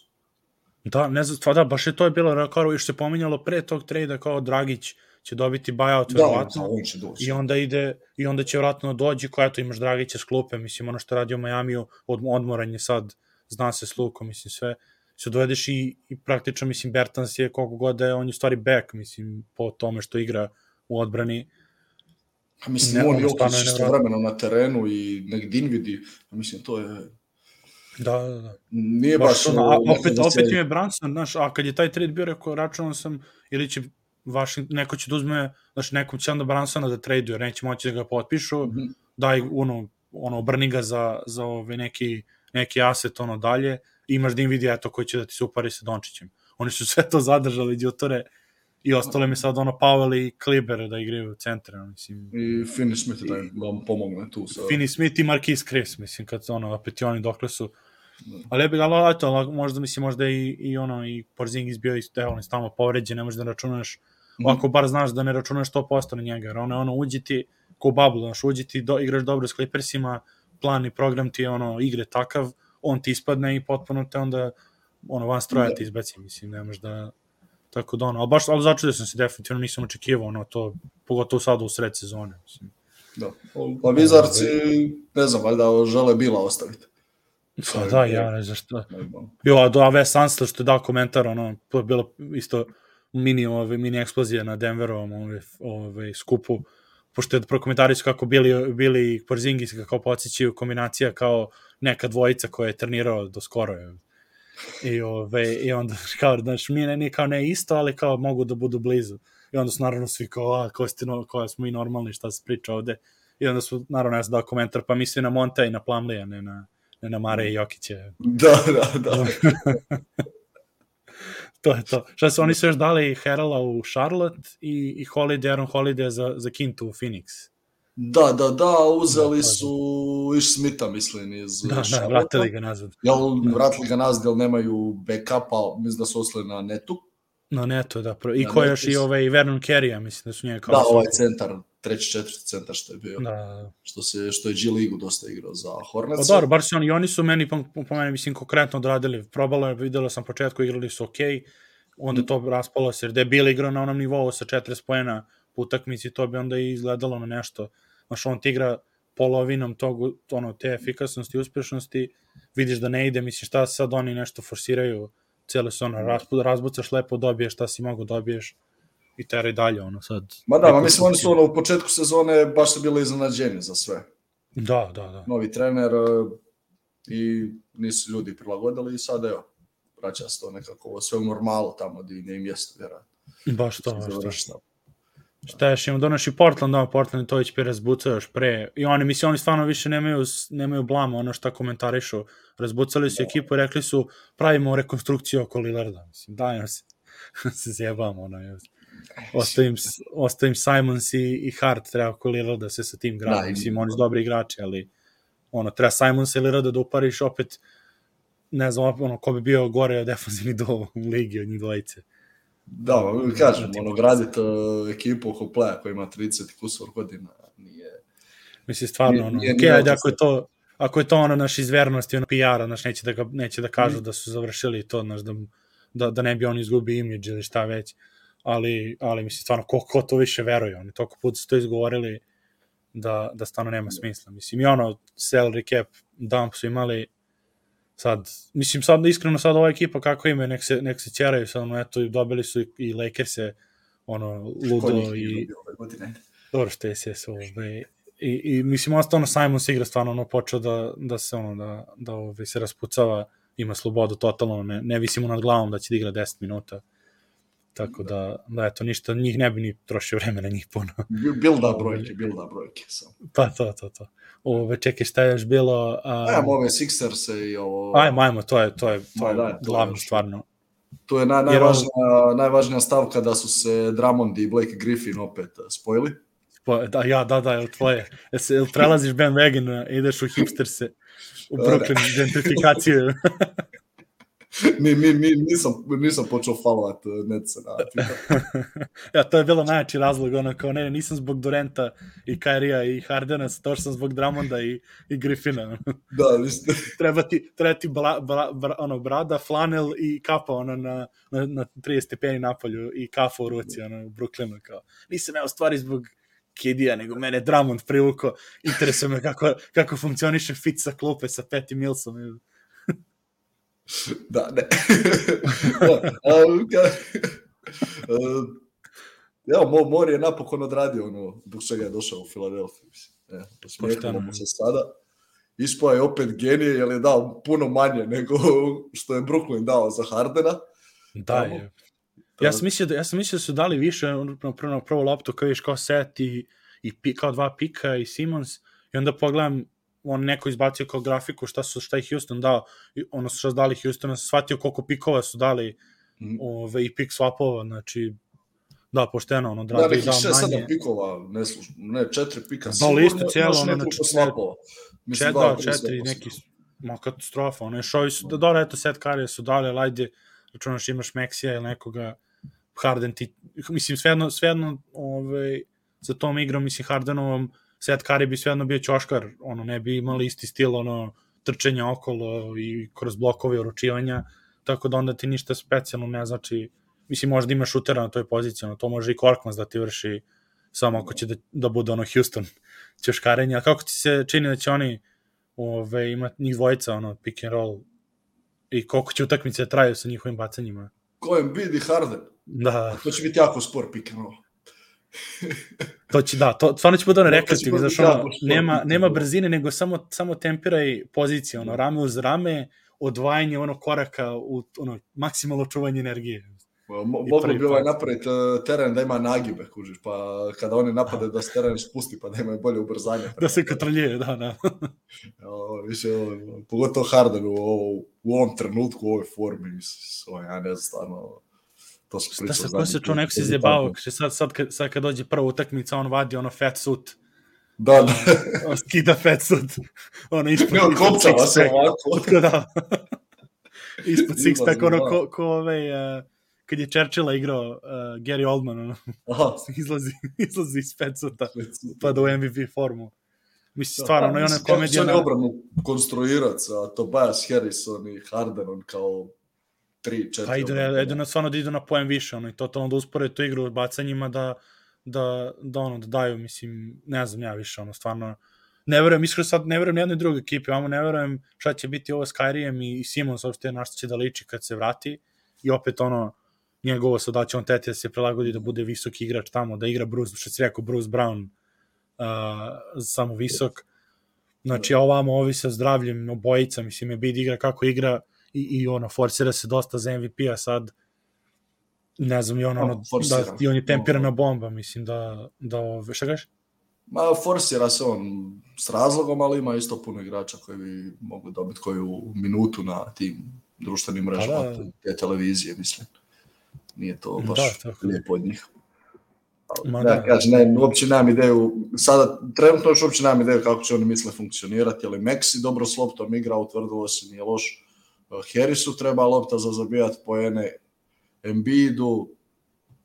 Da, ne znam, pa da, baš je to je bilo, kao što se pominjalo pre tog trejda, kao Dragić će dobiti buyout, Da, verovatno. on će doći. I onda ide i onda će vratno dođi koja to imaš Dragića s klupe, mislim ono što radi u Majamiju, od, odmoran je sad, zna se s Lukom, mislim sve. Se dovedeš i, i praktično, mislim, Bertans je koliko god da je, on je stvari back, mislim, po tome što igra u odbrani. A mislim, Ne, on ono Jokić je istovremeno na terenu i nek Dinvidi, a mislim, to je... Da, da, da. Nije Baš baš... ono, ono, a, neka opet, da opet im je Branson, znaš, a kad je taj trade bio, rekao, računao sam, ili će Vašing, neko će da uzme, znaš, nekom će onda Bransona da traduje, jer neće moći da ga potpišu, Mhm. daj ono, ono, obrni ga za, za ove neki, neki aset ono dalje, imaš Dinvidi, eto, koji će da ti se upari sa Dončićem. Oni su sve to zadržali, Đutore, i ostale mi sad ono Powell i Kliber da igraju u centre, mislim. I Finney Smith da, da vam pomogne tu. Sa... Finney Smith i Marquis Chris, mislim, kad ono, opet i oni dokle su. Ali ja bih ga, ali eto, ali možda, mislim, možda i, i ono, i Porzingis bio isto, evo, on je stalno povređen, ne možeš da računaš, Mhm. ako bar znaš da ne računaš 100% na njega, jer ono, ono, uđi ti, ko bablu, znaš, uđi ti, do, igraš dobro s Clippersima, plan i program ti je, ono, igre takav, on ti ispadne i potpuno te onda, ono, van stroja Da. ti izbaci, mislim, ne možeš da, tako da, ono, ali baš, ali začudio sam se, definitivno nisam očekivao, ono, to, pogotovo sada u sred sezone, mislim. Da. Pa Vizarci, ne znam, valjda žele Bila ostaviti. Pa da, ja ne znam šta. Znam. Jo, a do Ave Sansla što je dao komentar, ono, to je bilo isto mini, ove, mini eksplozija na Denverovom ove, ove, skupu, pošto je prokomentarisao kako bili, bili Porzingis kako podsjećaju kombinacija kao neka dvojica koja je trenirao do skoro. Je. I, ove, I onda, kao, znaš, mi ne, nije kao ne isto, ali kao mogu da budu blizu. I onda su naravno svi kao, a, ko ste, no, ko smo i normalni, šta se priča ovde. I onda su, naravno, ja sam dao komentar, pa misli na Monta i na Plamlija, ne na, ne na Mare i Jokića. Da, da, da. to je to. Šta su, oni su još dali Herala u Charlotte i, i Holiday, Aaron Holiday za, za Kintu u Phoenix. Da, da, da, uzeli Da, su Ish Smitha, mislim, iz Da, da, vratili ga nazad. Jel, vratili ga nazad, jel nemaju backupa, mislim da su ostali na netu. No, ne, to da. Pro... I Da, ko još i ovaj Vernon Carey, mislim da su njega kao... Da, ovaj centar, treći, četvrti centar što je bio. Da, Što, se, što je G Ligu dosta igrao za Pa Hornets. dobro, bar su oni, oni su meni, po, po meni, mislim, konkretno odradili. Probalo je, videlo sam početku, igrali su okej, onda je to raspalo se, jer da je Bill igrao na onom nivou sa 40 pojena po utakmici, to bi onda i izgledalo na nešto. Znaš, on ti igra polovinom tog, ono, te efikasnosti, uspešnosti, vidiš da ne ide, misliš šta sad oni nešto forsiraju, cijelo se ono, razbucaš lepo, dobiješ šta si mogu dobiješ i teraj dalje, ono, sad. Ma da, ma mislim, oni su ono, u početku sezone baš su bili iznenađeni za sve. Da, da, da. Novi trener e, i nisu ljudi prilagodili i sad evo, vraća se to nekako sve u normalu tamo gdje im je i mjesto, vjerojatno. Baš to, baš to. Šta još imamo? Donoš i Portland, da, Portland to već pre razbucao još pre. I oni, mislim, oni stvarno više nemaju, nemaju blama, ono šta komentarišu. Razbucali su ekipu i rekli su, pravimo rekonstrukciju oko Lillarda. Mislim, daj se, se zjebamo, ono, je. Ostavim, ostavim Simons i, i Hart, treba oko Lillarda se sa tim gradi. Da, mislim, oni su dobri igrači, ali ono, treba Simons i Lillarda da upariš opet ne znam, ono, ko bi bio gore defanzivni do u ligi od njih dvojice. Da, kažem, ono, graditi uh, ekipu oko pleja koja ima 30 i kusur godina nije... Mislim, stvarno, Nije- ono, nije- nije opasno. ako je to, ako je to ono naš izvernost i ono PR-a, znaš, neće da, ga, neće da kažu da su završili to, znaš, da, da, da ne bi on izgubi imidž ili šta već, ali, ali mislim, stvarno, ko, ko to više veruje, oni toliko puta su to izgovorili da, da stvarno nema smisla, mislim, i ono, salary cap dump su imali, sad, mislim, sad, iskreno, sad ova ekipa kako ima, nek se, nek se ćeraju, sad, ono, eto, dobili su i, i Lakers-e, ono, ludo i, ove dobro što je SS ovaj, i, i mislim ostano Simon se igra stvarno ono počeo da, da se ono da, da ovaj, se raspucava ima slobodu totalno ne, ne visimo nad glavom da će da igra 10 minuta Tako da, da eto, ništa, njih ne bi ni trošio vremena njih puno. Bilda brojke, bilda brojke sam. Pa to, to, to. Ove, čekaj, šta je još bilo? Um, Ajmo ove Sixerse i ovo... Ajmo, ajmo, to je, to je, to je da, je glavno, stvarno. To je naj, Jer najvažnija, najvažnija stavka da su se Drummond i Blake Griffin opet eh, spojili. Pa, da, ja, da, da, jel tvoje. Jel, prelaziš Ben Wagon, ideš u hipsterse, u Da, Brooklyn, gentrifikaciju. ni, ni, ni, nisam, nisam počeo followat eh, Netsa na Twitteru. ja, to je bilo najjači razlog, ono, kao ne, nisam zbog Durenta i Kairija i Hardena, to što sam zbog Drummonda i, i Griffina. Da, mislim, treba ti, treba ti bla, bla, bra, ono, brada, flanel i kapa ono, na, na, na 30 stepeni napolju i kafa u ruci ono, u Brooklynu. Kao. Nisam ja u stvari zbog Kidija, nego mene Drummond privuko. Interesuje me kako, kako funkcioniše fit sa klupe sa Petty Millsom. Da, ne. da, a, ka, uh, evo, Mo, Mori je napokon odradio ono, zbog čega je došao u Filadelfiju. E, Pošteno. Posmijehamo mu se sada. Ispao je opet genije, jer je dao puno manje nego što je Brooklyn dao za Hardena. Da, Tamo. je. Ja sam mislio da, ja sam mislio da su dali više na prvu, na prvu loptu kao viš kao set i, i pi, kao dva pika i Simons i onda pogledam on neko izbacio kao grafiku šta su šta je Houston dao i ono šta su dali Houston sam shvatio koliko pikova su dali Mhm. ove, i pik swapova znači da pošteno ono Da, drago i nekih dao 6-7 manje pikova, ne, ne četiri pika, Da, sigurno, liste cijelo, ono, znači. Mislim, Čet, da, četiri, neki, su. ma katastrofa, ono, još ovi su, da dobro, eto, set karije su dali, ali ajde, računaš imaš Meksija ili nekoga, Harden ti, mislim, svejedno, svejedno, ovaj, za tom igrom, mislim, Hardenovom, set kari bi svejedno bio ćoškar, ono, ne bi imali isti stil, ono, trčanja okolo i kroz blokove uručivanja, tako da onda ti ništa specijalno ne znači, mislim, možda ima šutera na toj poziciji, ono, to može i Korkmaz da ti vrši, samo ako će da, da bude ono Houston ćoškarenje, a kako ti se čini da će oni ove, ima njih dvojica, ono, pick and roll, i koliko će utakmice da traju sa njihovim bacanjima. Ko je Embiid i Harden? Da, To će biti jako spor pick and roll. To će, da, to stvarno će bude ono biti znaš, ono, nema, nema roll. brzine, nego samo, samo tempiraj poziciju, ono, rame uz rame, odvajanje ono koraka u ono maksimalno čuvanje energije. Mo- I Moglo prvi bi ovaj napraviti uh, teren da ima nagibe, kužiš, pa kada oni napade da se teren spusti, pa da imaju bolje ubrzanje. Da se kontroljuje, da, da. Ovo, više, ovo, pogotovo Harden u, u ovom trenutku, u ovoj formi, mislim, ja ne znam, stvarno, to su Da pričao. se ko se čuo, neko se izjebao, kaže sad, sad, kad, sad kad dođe prva utakmica, on vadi ono fat suit, Da, da. on skida fat suit, ono ispod, Ne, on ispod kopčava se ovako. da. Ispod six pack, ono ko, ko ovaj, uh, kad je Churchilla igrao uh, Gary Oldman, ono, izlazi, izlazi iz petsuta, pa da u MVP formu. Mislim, stvarno, ono je ona Mislim, kako komedija oni na... obranu sa Tobias Harrison i Hardenom kao 3-4. Pa idu, idu na, stvarno da idu na poen više, ono, i totalno da uspore tu igru bacanjima da, da, da, ono, da daju, mislim, ne znam ja više, ono, stvarno, ne verujem, iskreno sad ne verujem jednoj drugoj ekipi, vamo ne verujem šta će biti ovo s Kyrijem i, Simons uopšte na što će da liči kad se vrati i opet ono, njegovo sad da će on teti da se prilagodi da bude visoki igrač tamo, da igra Bruce, što si rekao, Bruce Brown, uh, samo visok. Znači, ovamo ovi sa zdravljem obojica, mislim, je bid igra kako igra i, i ono, forsira se dosta za MVP-a sad, ne znam, i ono, Pa, ono da, forsira. i on je tempirana bomba, mislim, da, da ove, šta gaš? Ma, forsira se on s razlogom, ali ima isto puno igrača koji bi mogli dobiti koju minutu na tim društvenim mrežama, Pa da. te televizije, mislim. Nije to baš Da, tako. lijepo od njih. Ali, Ma ja, da. kažem, ne, uopće nemam ideju, sada trenutno još uopće nemam ideju kako će oni misle funkcionirati, ali Meksi dobro s loptom igra, utvrdilo se nije loš. Harrisu treba lopta za zabijati poene, Embiidu,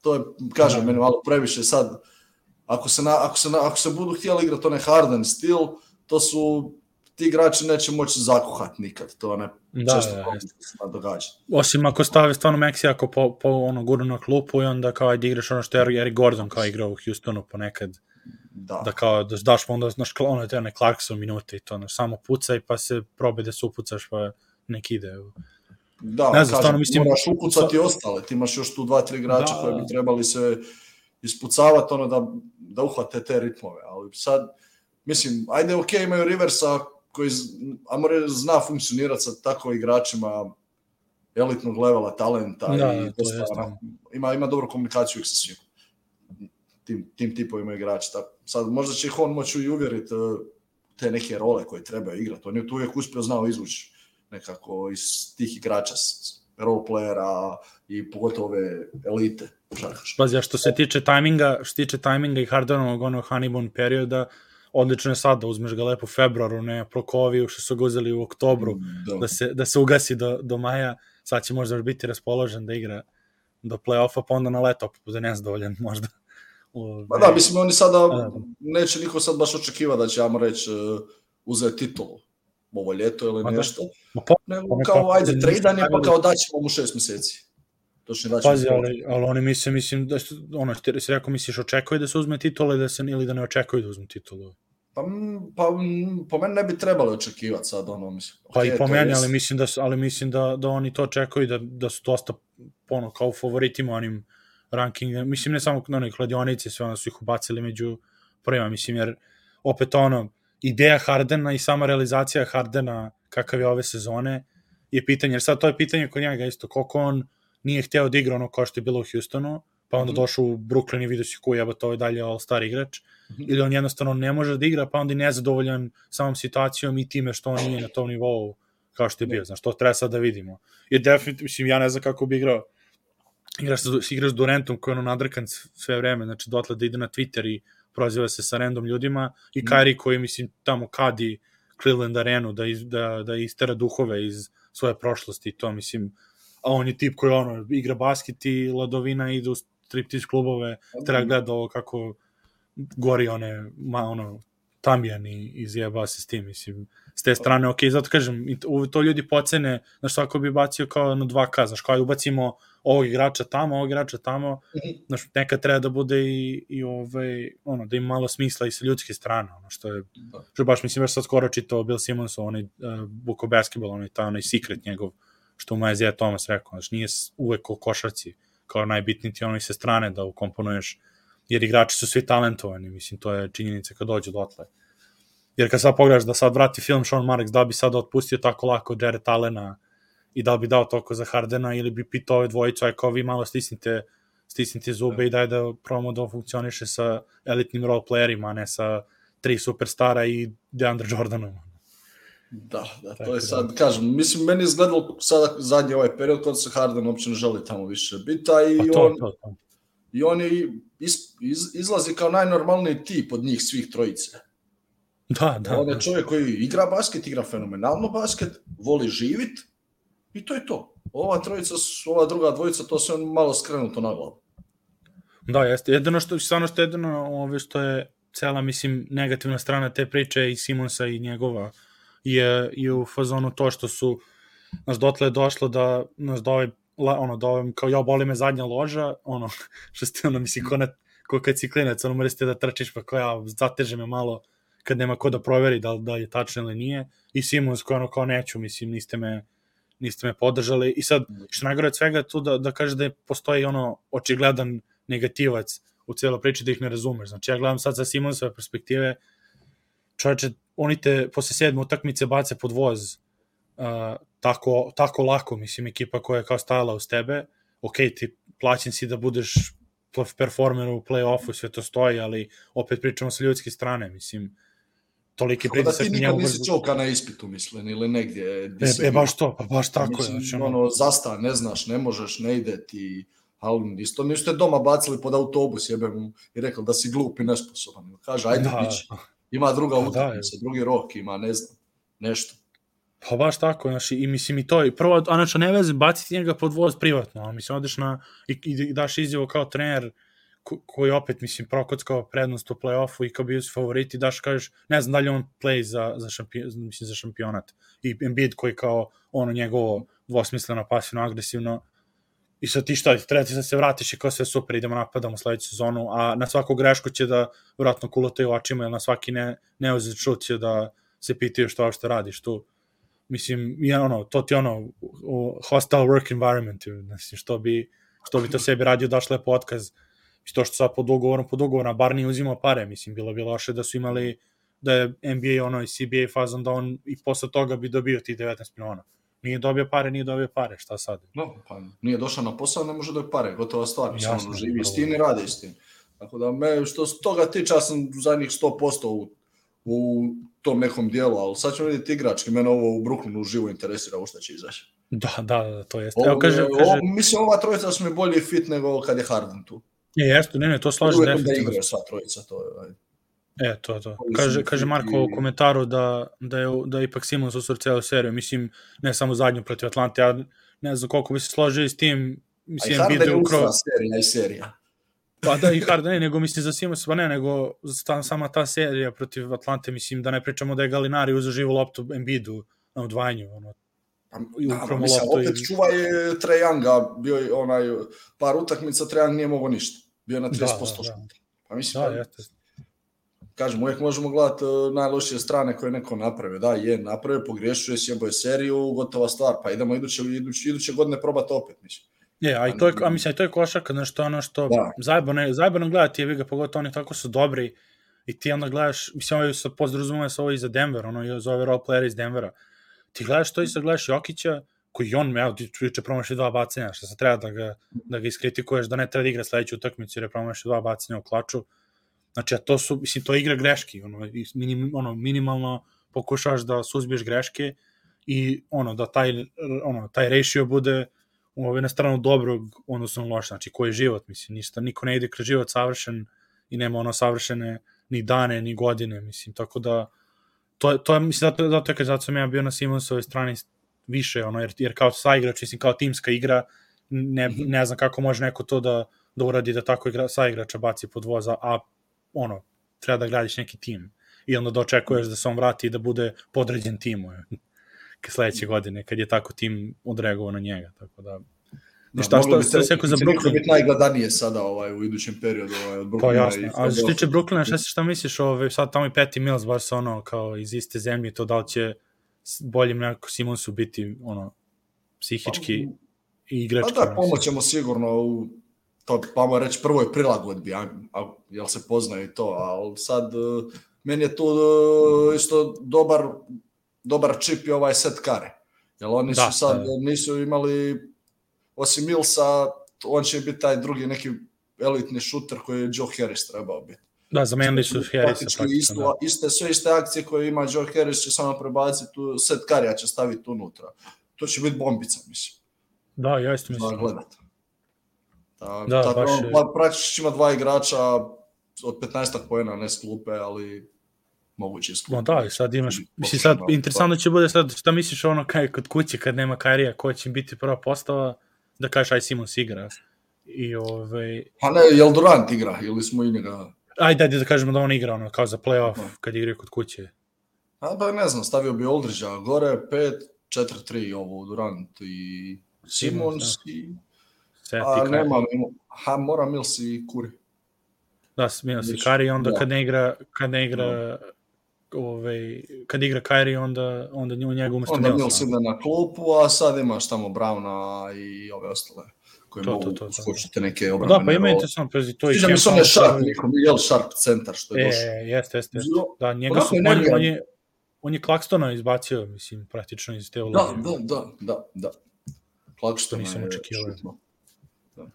to je, kažem, Da. meni malo previše sad, ako se, na, ako se, na, ako se budu htjeli igrati onaj Harden stil, to su, ti igrači neće moći zakuhat nikad, to ne Da, često da, da, događa. Osim ako stave stvarno Meksi ako po, po ono guru na klupu i onda kao ajde igraš ono što je Eric Gordon kao igrao u Houstonu ponekad, Da, da kao da daš onda znaš ono te one Clarkson minute i to ono, samo pucaj pa se probe da se upucaš pa nek ide. Da, Ne znam, kažem, stvarno mislim- moraš upucati i ostale, ti imaš još tu dva, tri igrača Da. koji bi trebali se ispucavati ono da, da uhvate te ritmove, ali sad, mislim, ajde, ok, imaju Riversa koji, reći, zna funkcionirati sa tako igračima elitnog levela talenta Da, i da, to dosta, jeste. onako, ima, ima dobru komunikaciju sa svim tim, tim tipovima igrača. Tako, sad, možda će ih on moći i uvjeriti uh, te neke role koje trebaju igrati. On je tu uvijek uspio znao izvući nekako iz tih igrača, s- role playera i pogotovo ove elite. košarkaške. Pazi, a što se tiče tajminga, što se tiče tajminga i Hardenovog onog honeymoon perioda, odlično je sad da uzmeš ga lepo u februaru, ne prokoviju što su ga uzeli u oktobru, Da. da se, da se ugasi do, do maja, sad će možda biti raspoložen da igra do play-offa, pa onda na leto opet bude nezadovoljan možda. Ma da, mislim, oni sada, Da. neće niko sad baš očekiva da će, ajmo reći, uh, uzeti titulu ovo ljeto ili da. nešto. Ma pa, Nego Pa kao, ajde, se nisu trejdan je, pa kao daćemo mu šest mjeseci. Točno daćemo Pazi, ali, ali oni misle, mislim, da su, ono, ti si rekao, misliš, očekuje da se uzme titula ili da, se, ili da ne očekuju da uzme titulu? Pa, pa po meni ne bi trebalo očekivati sad, ono, mislim. Pa okej, i po meni, ali mislim da, su- ali mislim da, da oni to očekuju da, da su dosta ono, kao favoritima onim ranking, mislim ne samo na onoj kladionici, sve ono su ih ubacili među prvima, mislim, jer opet ono, ideja Hardena i sama realizacija Hardena kakav je ove sezone je pitanje, jer sad to je pitanje kod njega isto, koliko on nije hteo da igra ono kao što je bilo u Houstonu, pa onda Mhm. došao u Brooklyn i vidio si ko je, to je dalje all-star igrač, Mhm. ili on jednostavno ne može da igra, pa onda je nezadovoljan samom situacijom i time što on nije na tom nivou kao što je bio. Znaš, to treba sad da vidimo. Jer definitivno, mislim, ja ne znam kako bi igrao igraš, igraš s Durantom koji je ono nadrkan sve vreme, znači dotle da ide na Twitter i proziva se sa random ljudima i Mm. Kyrie koji, mislim, tamo kadi Cleveland arenu da, iz, da, da istera duhove iz svoje prošlosti to, mislim, a on je tip koji ono, igra basket i ladovina ide u striptease klubove, treba gleda ovo kako gori one, ma, ono, Tambijan i izjeba se s tim, mislim, s te strane, ok, zato kažem, to- ljudi pocene, znaš, svako bi bacio kao na 2K, znaš, kao ubacimo ovog igrača tamo, ovog igrača tamo, znaš, nekad treba da bude i, i ovaj, ono, da ima malo smisla i sa ljudske strane, ono, što je, Da. što je baš, mislim, baš sad skoro čitao Bill Simmons, onaj uh, book of basketball, onaj, taj, onaj secret njegov, što mu je Zija Thomas rekao, znaš, nije uvek o košarci, kao najbitniji ti onaj sa strane da ukomponuješ, jer igrači su svi talentovani, mislim, to je činjenica kad dođu dotle. Jer kad sad pogledaš da sad vrati film Sean Marks, da bi sad otpustio tako lako Jared Allena i da bi dao toliko za Hardena ili bi pitao ove dvojicu, aj kao vi malo stisnite, stisnite zube i daj da probamo da on funkcioniše sa elitnim role playerima, a ne sa tri superstara i DeAndre Jordanom. Da, da, Tako to je da. sad, kažem, mislim, meni je izgledalo sada zadnji ovaj period kod se Harden uopće ne želi tamo više biti, a i Pa to, on, to, to. I on je iz, iz, izlazi kao najnormalniji tip od njih svih trojice. Da, da. on je čovjek koji igra basket, igra fenomenalno basket, voli živit i to je to. Ova trojica, ova druga dvojica, to se malo skrenuto na glavu. Da, jeste. Jedino što, stvarno što je jedino ove što je cela, mislim, negativna strana te priče i Simonsa i njegova je, je u fazonu to što su nas dotle je došlo da nas da ovaj, la- ono, da ovaj, kao ja boli me zadnja loža, ono, što ste, ono, mislim, ko, na, ko kad si klinac, ono, morate da trčiš, pa kao ja, zateže me malo kad nema ko da proveri da, da je tačno ili nije, i Simons koji ono, kao neću, mislim, niste me, niste me podržali, i sad, što najgore od svega tu da, da kaže da postoji ono očigledan negativac u cijeloj priči da ih ne razumeš. Znači, ja gledam sad sa Simonsove perspektive, čovječe, oni te posle sedme utakmice bace pod voz tako, tako lako, mislim, ekipa koja je kao stajala uz tebe, ok, ti plaćen si da budeš performer u play-offu, sve to stoji, ali opet pričamo sa ljudske strane, mislim, toliki Tako da pritisak ti nikad nisi čovka na ispitu, mislim, ili negdje. E, e, baš to, pa baš tako je. Mislim, Znači, ono, zasta, ne znaš, ne možeš, ne ide ti, ali isto mi ste doma bacili pod autobus, jebem mu, i rekao da si glup i nesposoban. Kaže, ajde, Da. pići. Ima druga Pa da, utakmica, drugi rok, ima, ne znam, nešto. Pa baš tako, znači, i mislim i to, i prvo, a znači, ne veze, baciti njega pod voz privatno, a mislim, odeš na, i, i daš izjavu kao trener, ko, koji opet, mislim, prokockao prednost u play-offu i kao bio si favorit i daš, kažeš, ne znam da li on play za, za, šampion, mislim, za šampionat. I Embiid koji kao, ono, njegovo dvosmisleno, pasivno, agresivno, i sad ti šta, treba ti sad se vratiš i kao sve super, idemo napadamo sledeću sezonu, a na svaku grešku će da vratno kulotaju očima, ili na svaki ne, neuzet šut će da se pitaju što uopšte radiš tu mislim, je ono, to ti je ono, hostile work environment, mislim, što bi, što bi to sebi radio, daš lepo otkaz, i to što sad pod ugovorom, pod ugovorom, bar nije uzimao pare, mislim, bilo bi loše da su imali, da je NBA ono i CBA fazon da on i posle toga bi dobio tih 19 miliona. Nije dobio pare, nije dobio pare, šta sad? No, pa nije došao na posao, ne može dobiti pare, gotova stvar. Mislim, Jasno, ono, živi s tim i radi s tim. Tako da me, što toga tiče, ja sam zadnjih 100% u, u tom nekom dijelu, ali sad ćemo vidjeti igrački, mene ovo u Brooklynu živo interesira u šta će izaći. Da, da, da, to jeste. Ovo, Evo, kaže, ovo- kaže, mislim, ova trojica su mi bolji fit nego kad je Harden tu. je, jeste, ne, ne, to slažem Uvijek da definitivno. igraju sva trojica, to je. E, to, to. Kaže, kaže Marko u komentaru da, da, je, da je ipak Simons usur celu seriju. Mislim, ne samo zadnju protiv Atlante, ja ne znam koliko bi se složio s tim. A i Mislim, Harden je usra serija i serija. Pa da, i Harden, ne, nego mislim za Simons, pa ne, nego ta, sama ta serija protiv Atlante, mislim, da ne pričamo da je Galinari uzeo živu loptu Embiidu na odvajanju, ono, Pa, da, mislim, opet i- čuva je Trae Younga, bio je onaj par utakmica, Trae Young nije mogao ništa. Bio je na 30% Da, da, šuta. da. Pa mislim, Da, pa, jeste. kažem, uvijek možemo gledati uh, najlošije strane koje neko naprave. Da, je, napravio, pogriješio je, sjebo je seriju, gotova stvar, pa idemo iduće, iduće, iduće godine probati opet, mislim. Je, a, i to je, a mislim, to je košarka, znaš, to je ono što Da. zajebano, zajebano gledati, je ga, pogotovo oni tako su dobri i ti onda gledaš, mislim, ovo se pozdrazumuje se ovo i za Denver, ono, i za ove role playere iz Denvera. Ti gledaš to i sad gledaš Jokića, koji on, evo, ti juče promaši dva bacanja, što se treba da ga, da ga iskritikuješ, da ne treba da igra sledeću utakmicu, jer je promaši dva bacanja u klaču. Znači, a to su, mislim, to igra greški, ono, minim, ono minimalno pokušaš da suzbiješ greške i ono, da taj, ono, taj ratio bude ovaj, na stranu dobrog, odnosno loš, znači koji je život, mislim, ništa, niko ne ide kroz život savršen i nema ono savršene ni dane, ni godine, mislim, tako da to, to je, mislim, zato, zato, zato, zato sam ja bio na Simonsovoj strani više, ono, jer, jer kao saigrač, mislim, kao timska igra, ne, ne znam kako može neko to da, da uradi da tako igra, saigrača baci pod voza, a ono, treba da gradiš neki tim i onda da očekuješ da se on vrati i da bude podređen timu sledeće godine, kad je tako tim odreagovao na njega, tako da Da, šta, šta, te- šta za Brooklyn? biti najgledanije sada ovaj, u idućem periodu. Ovaj, od Pa Brooklyna jasno, i a što se tiče Brooklyna, šta, šta misliš, ove, sad tamo i Patty Mills, baš su ono, kao iz iste zemlje, to da li će boljim nekako Simonsu biti, ono, psihički i igrački. Pa da, pomoćemo sigurno u to, pa moram reći, prvoj prilagodbi, a, a, jel se poznaju i to, ali sad uh, meni je tu uh, isto dobar, dobar čip i ovaj set kare. Jer oni Da, su sad, da. nisu imali, osim Millsa, on će biti taj drugi neki elitni šuter koji je Joe Harris trebao biti. Da, zamenili su Harrisa Praktički praktično, isto, da. iste, sve iste akcije koje ima Joe Harris će samo prebaciti, tu, set karija će staviti unutra. To će biti bombica, mislim Da, ja isto mislim. gledat. Da, Da, tako baš on, pa praktički će ima dva igrača od 15 poena, ne s klupe, ali moguće klupe. No da, i sad imaš, mislim sad, interesantno će bude sad, šta misliš ono kaj kod kuće kad nema Kairija, ko će biti prva postava, da kažeš aj Simons igra. I ovaj, Pa ne, jel Durant igra ili smo i njega... ajde, ajde da kažemo da on igra ono, kao za playoff, Da. kad igra kod kuće. A pa ne znam, stavio bi Oldridgea gore, 5, 4-3 ovo, Durant i Simons i... Seti, A Kairi. nema, ha, mora Mills i Kuri. Da, se Vidiš, Kari i onda da. kad ne igra, kad ne igra, ovaj, kad igra Kairi, onda, onda nju njega umesto Onda Mills Millsa. ide na klupu, a sad imaš tamo Browna i ove ostale koji To, mogu to, to, to. skočiti neke Da, obrambene pa ima role. interesantno, pazi, to i Sviđa mi se Sharp, nikom, jel Sharp centar što je E, došao. jeste, jeste. jeste. Da, njega su, on, energija. on, je, on je Claxtona izbacio, mislim, praktično iz te uloge. Da, da, da, da, da. Klakston nisam je očekivao.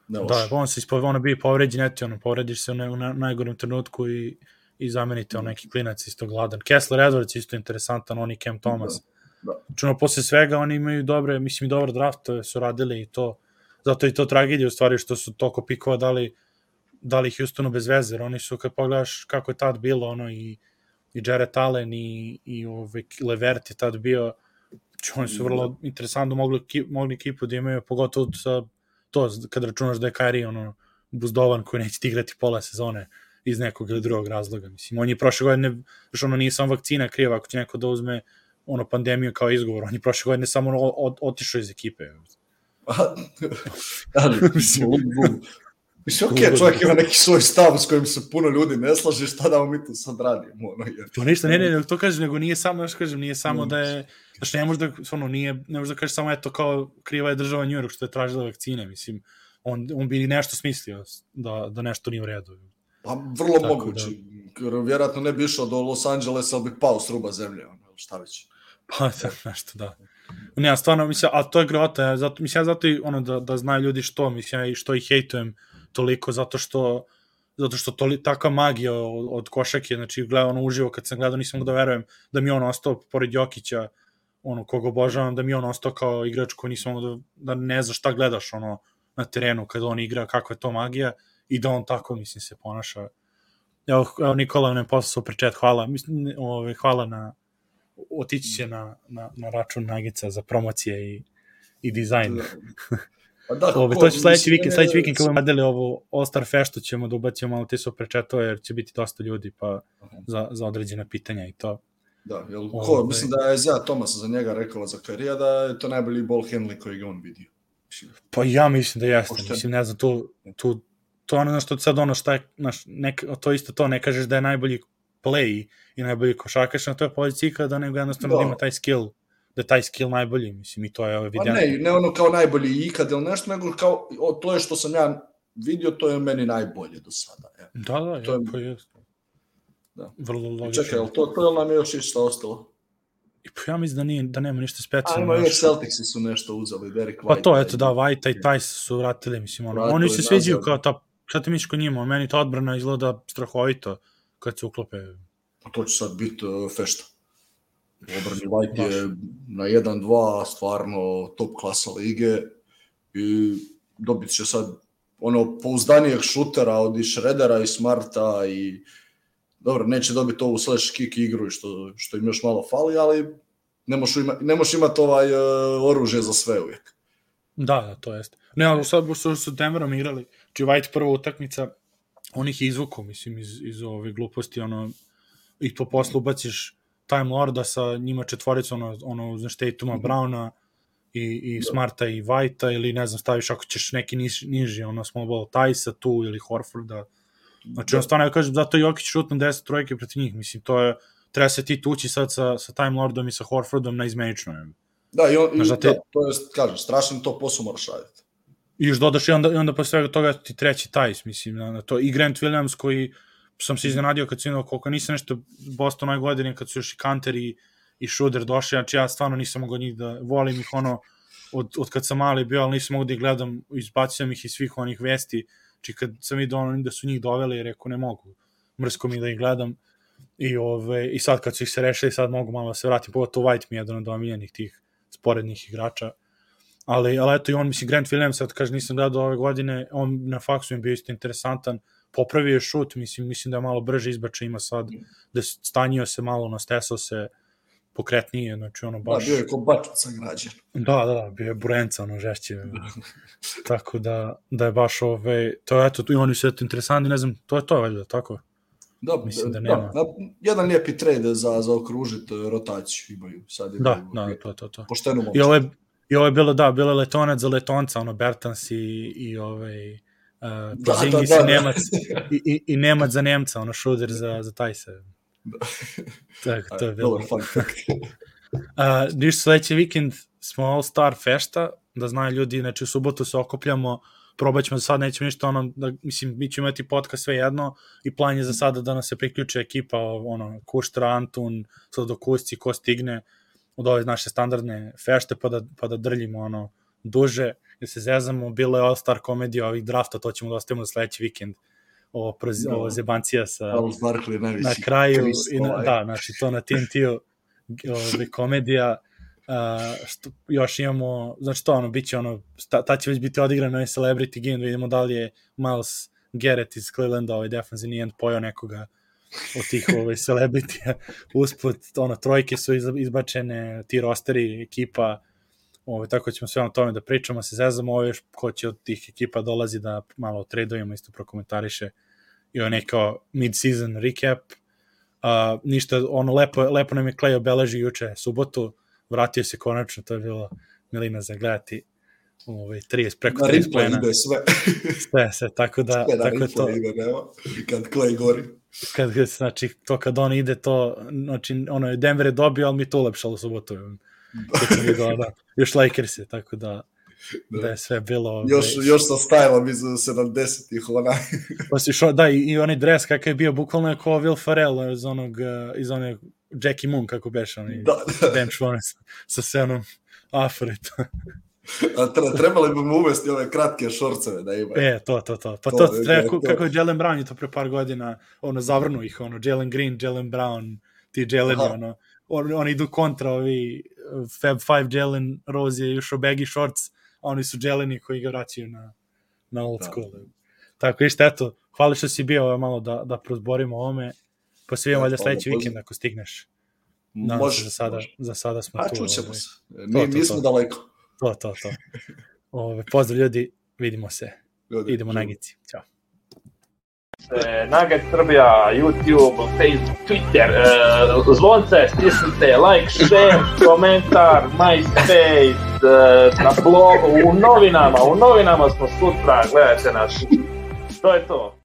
Da, Da, on se ispo, ono bio povređen, eto, ono, povrediš se u, ne, u na- najgorem trenutku i, i zamenite on neki klinac isto gladan. Kessler Edwards isto interesantan, on i Cam Thomas. Da, ono, posle svega oni imaju dobre, mislim, i dobar draft su radili i to, zato i to tragedija u stvari što su toliko pikova dali, dali Houstonu bez veze, oni su, kad pogledaš kako je tad bilo, ono, i, i Jared Allen i, i ovaj Levert je tad bio, znači, oni su vrlo interesantno mogli, mogli ekipu da imaju, pogotovo sa to, kad računaš da je Kyrie ono, buzdovan koji neće ti igrati pola sezone iz nekog ili drugog razloga. Mislim, on je prošle godine, još ono nije samo vakcina kriva, ako će neko da uzme ono pandemiju kao izgovor, on je prošle godine samo ono, od, otišao iz ekipe. Ali, mislim. Mislim, okej, čovjek ima neki svoj stav s kojim se puno ljudi ne slaže, šta da mi tu sad radimo, ono, jer... To ništa, ne, ne, ne, to kažem, nego nije samo, znaš kažem, nije samo da je, znaš, ne može da, ono, nije, ne može da kažeš samo, eto, kao kriva je država New York što je tražila vakcine, mislim, on, on bi nešto smislio da, da nešto nije u redu. Pa vrlo Tako moguće, jer vjerojatno ne bi išao do Los Angelesa, ali bi pao s ruba zemlje, ono, šta već. Pa, da, nešto, da. Ne, ja stvarno, mislim, a to je grota, ja, zato, mislim, ja zato i ono da, da znaju ljudi što, mislim, ja i što ih hejtujem toliko, zato što zato što to takva magija od, od košake, znači gledao ono uživo kad sam gledao, nisam da verujem da mi on ostao pored Jokića, ono koga obožavam, da mi on ostao kao igrač koji nisam da, da ne znaš šta gledaš ono na terenu kad on igra, kakva je to magija i da on tako, mislim, se ponaša. Evo, evo Nikola nam je poslao super chat, hvala, mislim, ove, hvala na, otići će na, na, na račun Nagica za promocije i, i dizajn. Pa da, Ove, to će sledeći vikend, sledeći vikend kad budemo radili ovo All Star Festu ćemo da ubacimo malo te super chatove jer će biti dosta ljudi pa za, za određene pitanja i to. Da, jel, ko, Ove, mislim da je Zja Tomas za njega rekla za karija da je to najbolji ball handling koji ga on vidio. Pa ja mislim da jeste, mislim ne znam, tu, tu to ono što sad ono šta je, naš, nek, to isto to, ne kažeš da je najbolji play i najbolji košarkaš na toj poziciji kada nego jednostavno da. ima taj skill da je taj skill najbolji, mislim, i to je evidentno. Pa ne, ne ono kao najbolji ikad ili nešto, nego kao, o, to je što sam ja vidio, to je meni najbolje do sada. Ja. Da, da, to je, pa je. Da. Vrlo logično. Čekaj, to, to je nam još išta ostalo? I pa ja mislim da, nije, da nema ništa specijalno. A, ima još Celticsi su nešto uzeli, Derek White. Pa to, eto, da, White i Tice su vratili, mislim, ono, oni se sviđaju kao ta, šta ti misliš kod njima, meni ta odbrana izgleda strahovito kad se uklope. Pa to će sad biti uh, fešta. Obrani White je na 1-2 stvarno top klasa lige i dobit će sad ono pouzdanijeg šutera od i Šredera i Smarta i dobro, neće dobiti ovu slash kick igru što, što im još malo fali, ali ne možeš ima, ne možeš imati ovaj uh, oružje za sve uvijek. Da, da, to jest. Ne, ali sad su su Denverom igrali, či znači, White prva utakmica, on ih izvuku, mislim, iz, iz ove gluposti, ono, i to posle ubaciš Time Lorda sa njima četvoricom, ono, ono znaš, Tatuma, mm -hmm. Browna i, i da. Smarta i Whitea, ili ne znam, staviš ako ćeš neki niž, niži, ono, small ball Tajsa tu ili Horforda. Znači, da. on stvarno, ja kažem, zato Jokić šutno 10 trojke protiv njih, mislim, to je, treba se ti tući sad sa, sa Time Lordom i sa Horfordom na izmenično. Da, i, on, znači, i da, to je, kažem, strašno to posao moraš raditi. I još dodaš i onda, i onda posle toga ti treći Tajs, mislim, na, na to. I Grant Williams koji sam se iznenadio kad sam vidio koliko nisam nešto Boston ove godine kad su još i Kanter i, i Šuder došli, znači ja stvarno nisam mogao njih da volim ih ono od, od kad sam mali bio, ali nisam mogao da ih gledam, izbacio ih iz svih onih vesti, znači kad sam vidio ono da su njih doveli, rekao ne mogu, mrsko mi da ih gledam. I, ove, i sad kad su ih se rešili, sad mogu malo da se vratim, pogotovo White mi je jedan od omiljenih tih sporednih igrača, ali, ali eto i on, mislim, Grant Williams, sad kaže nisam gledao ove godine, on na faksu je bio isto interesantan, popravio je šut, mislim, mislim da je malo brže izbača ima sad, da stanjio se malo, nastesao se pokretnije, znači ono da, baš... Da, bio je ko bačica građan. Da, da, da, bio je burenca, ono žešće. tako da, da je baš ove, to je eto, i oni su eto interesantni, ne znam, to je to valjda, tako? Da, Mislim da, da nema. Da, jedan lijepi trade za, za okružiti rotaciju imaju. Sad je da, da, to, to, to. Pošteno I ovo je, I ovo je bilo, da, bilo letonac za letonca, ono, Bertans i, i ovaj, Uh, da, da, da, da. Nemac, i, i, i Nemac za Nemca, ono šuder za, za taj se. Da. Tako, to je bilo. Dobar fun fact. uh, niš sledeći vikend smo All Star fešta, da znaju ljudi, znači u subotu se okupljamo, probat ćemo za sad, nećemo ništa, ono, da, mislim, mi ćemo imati podcast sve jedno i plan je za sada da nas se priključe ekipa, ono, Kuštra, Antun, sad do Kusci, ko stigne od ove naše standardne fešte, pa da, pa da drljimo, ono, duže, da se zezamo, bilo je All-Star komedija ovih drafta, to ćemo da ostavimo za sledeći vikend, ovo, proz, no, ovo zebancija sa, na kraju, i na, da, znači to na TNT-u ovaj, komedija, uh, što još imamo, znači to ono, bit će ono, ta, ta će već biti odigrano ovaj celebrity game, da vidimo da li je Miles Garrett iz Clevelanda, ovaj defensivni end, pojao nekoga od tih ovaj, celebritija. Usput, ono, trojke su izbačene, ti rosteri, ekipa, Ovaj, tako ćemo sve o tome da pričamo, se zezamo, ovo još ko će od tih ekipa dolazi da malo tradujemo, isto prokomentariše i ovo neko mid-season recap. Uh, ništa, ono, lepo, lepo nam je Clay obeleži juče subotu, vratio se konačno, to je bilo milina za gledati ovaj 30 preko 30 plena. Ide sve. sve, sve, tako da sve tako to. Ide, nema. Kad Clay gori. Kad znači to kad on ide to znači ono Denver je dobio, al mi to ulepšalo subotu kad sam vidio, da, još Lakers je, tako da, da, da je sve bilo... Još, već... još sa stylom iz 70-ih, onaj. pa si šo, da, i, i onaj dres kakav je bio, bukvalno je kao Will Ferrell iz onog, iz onog Jackie Moon, kako beš, onaj da, da. Ben Schwann sa, sa senom Afrit. Trebali bi mu uvesti ove kratke šorceve da imaju. E, to, to, to. Pa to, to treba, to. kako je Jalen Brown je to pre par godina, ono, zavrnu ih, ono, Jalen Green, Jalen Brown, ti Jalen, ono, on, oni idu kontra, ovi Fab Five, Jalen Rose je išao baggy shorts, a oni su Jeleni koji ga vraćaju na, na old da. school. Tako, ište, eto, hvala što si bio malo da, da prozborimo ovome, pa se vidimo valjda sledeći vikend ako stigneš. može, za sada, može. za sada smo A, tu. A čućemo ovaj. se. Mi, mi smo daleko. To, to, to. Ove, pozdrav ljudi, vidimo se. Ljudi, Idemo na Gici. Ćao. Nugget Srbija, YouTube, Facebook, Twitter, uh, zvonce, stisnite, like, share, komentar, MySpace, uh, na blogu, u novinama, u novinama smo sutra, gledajte nas. To je to.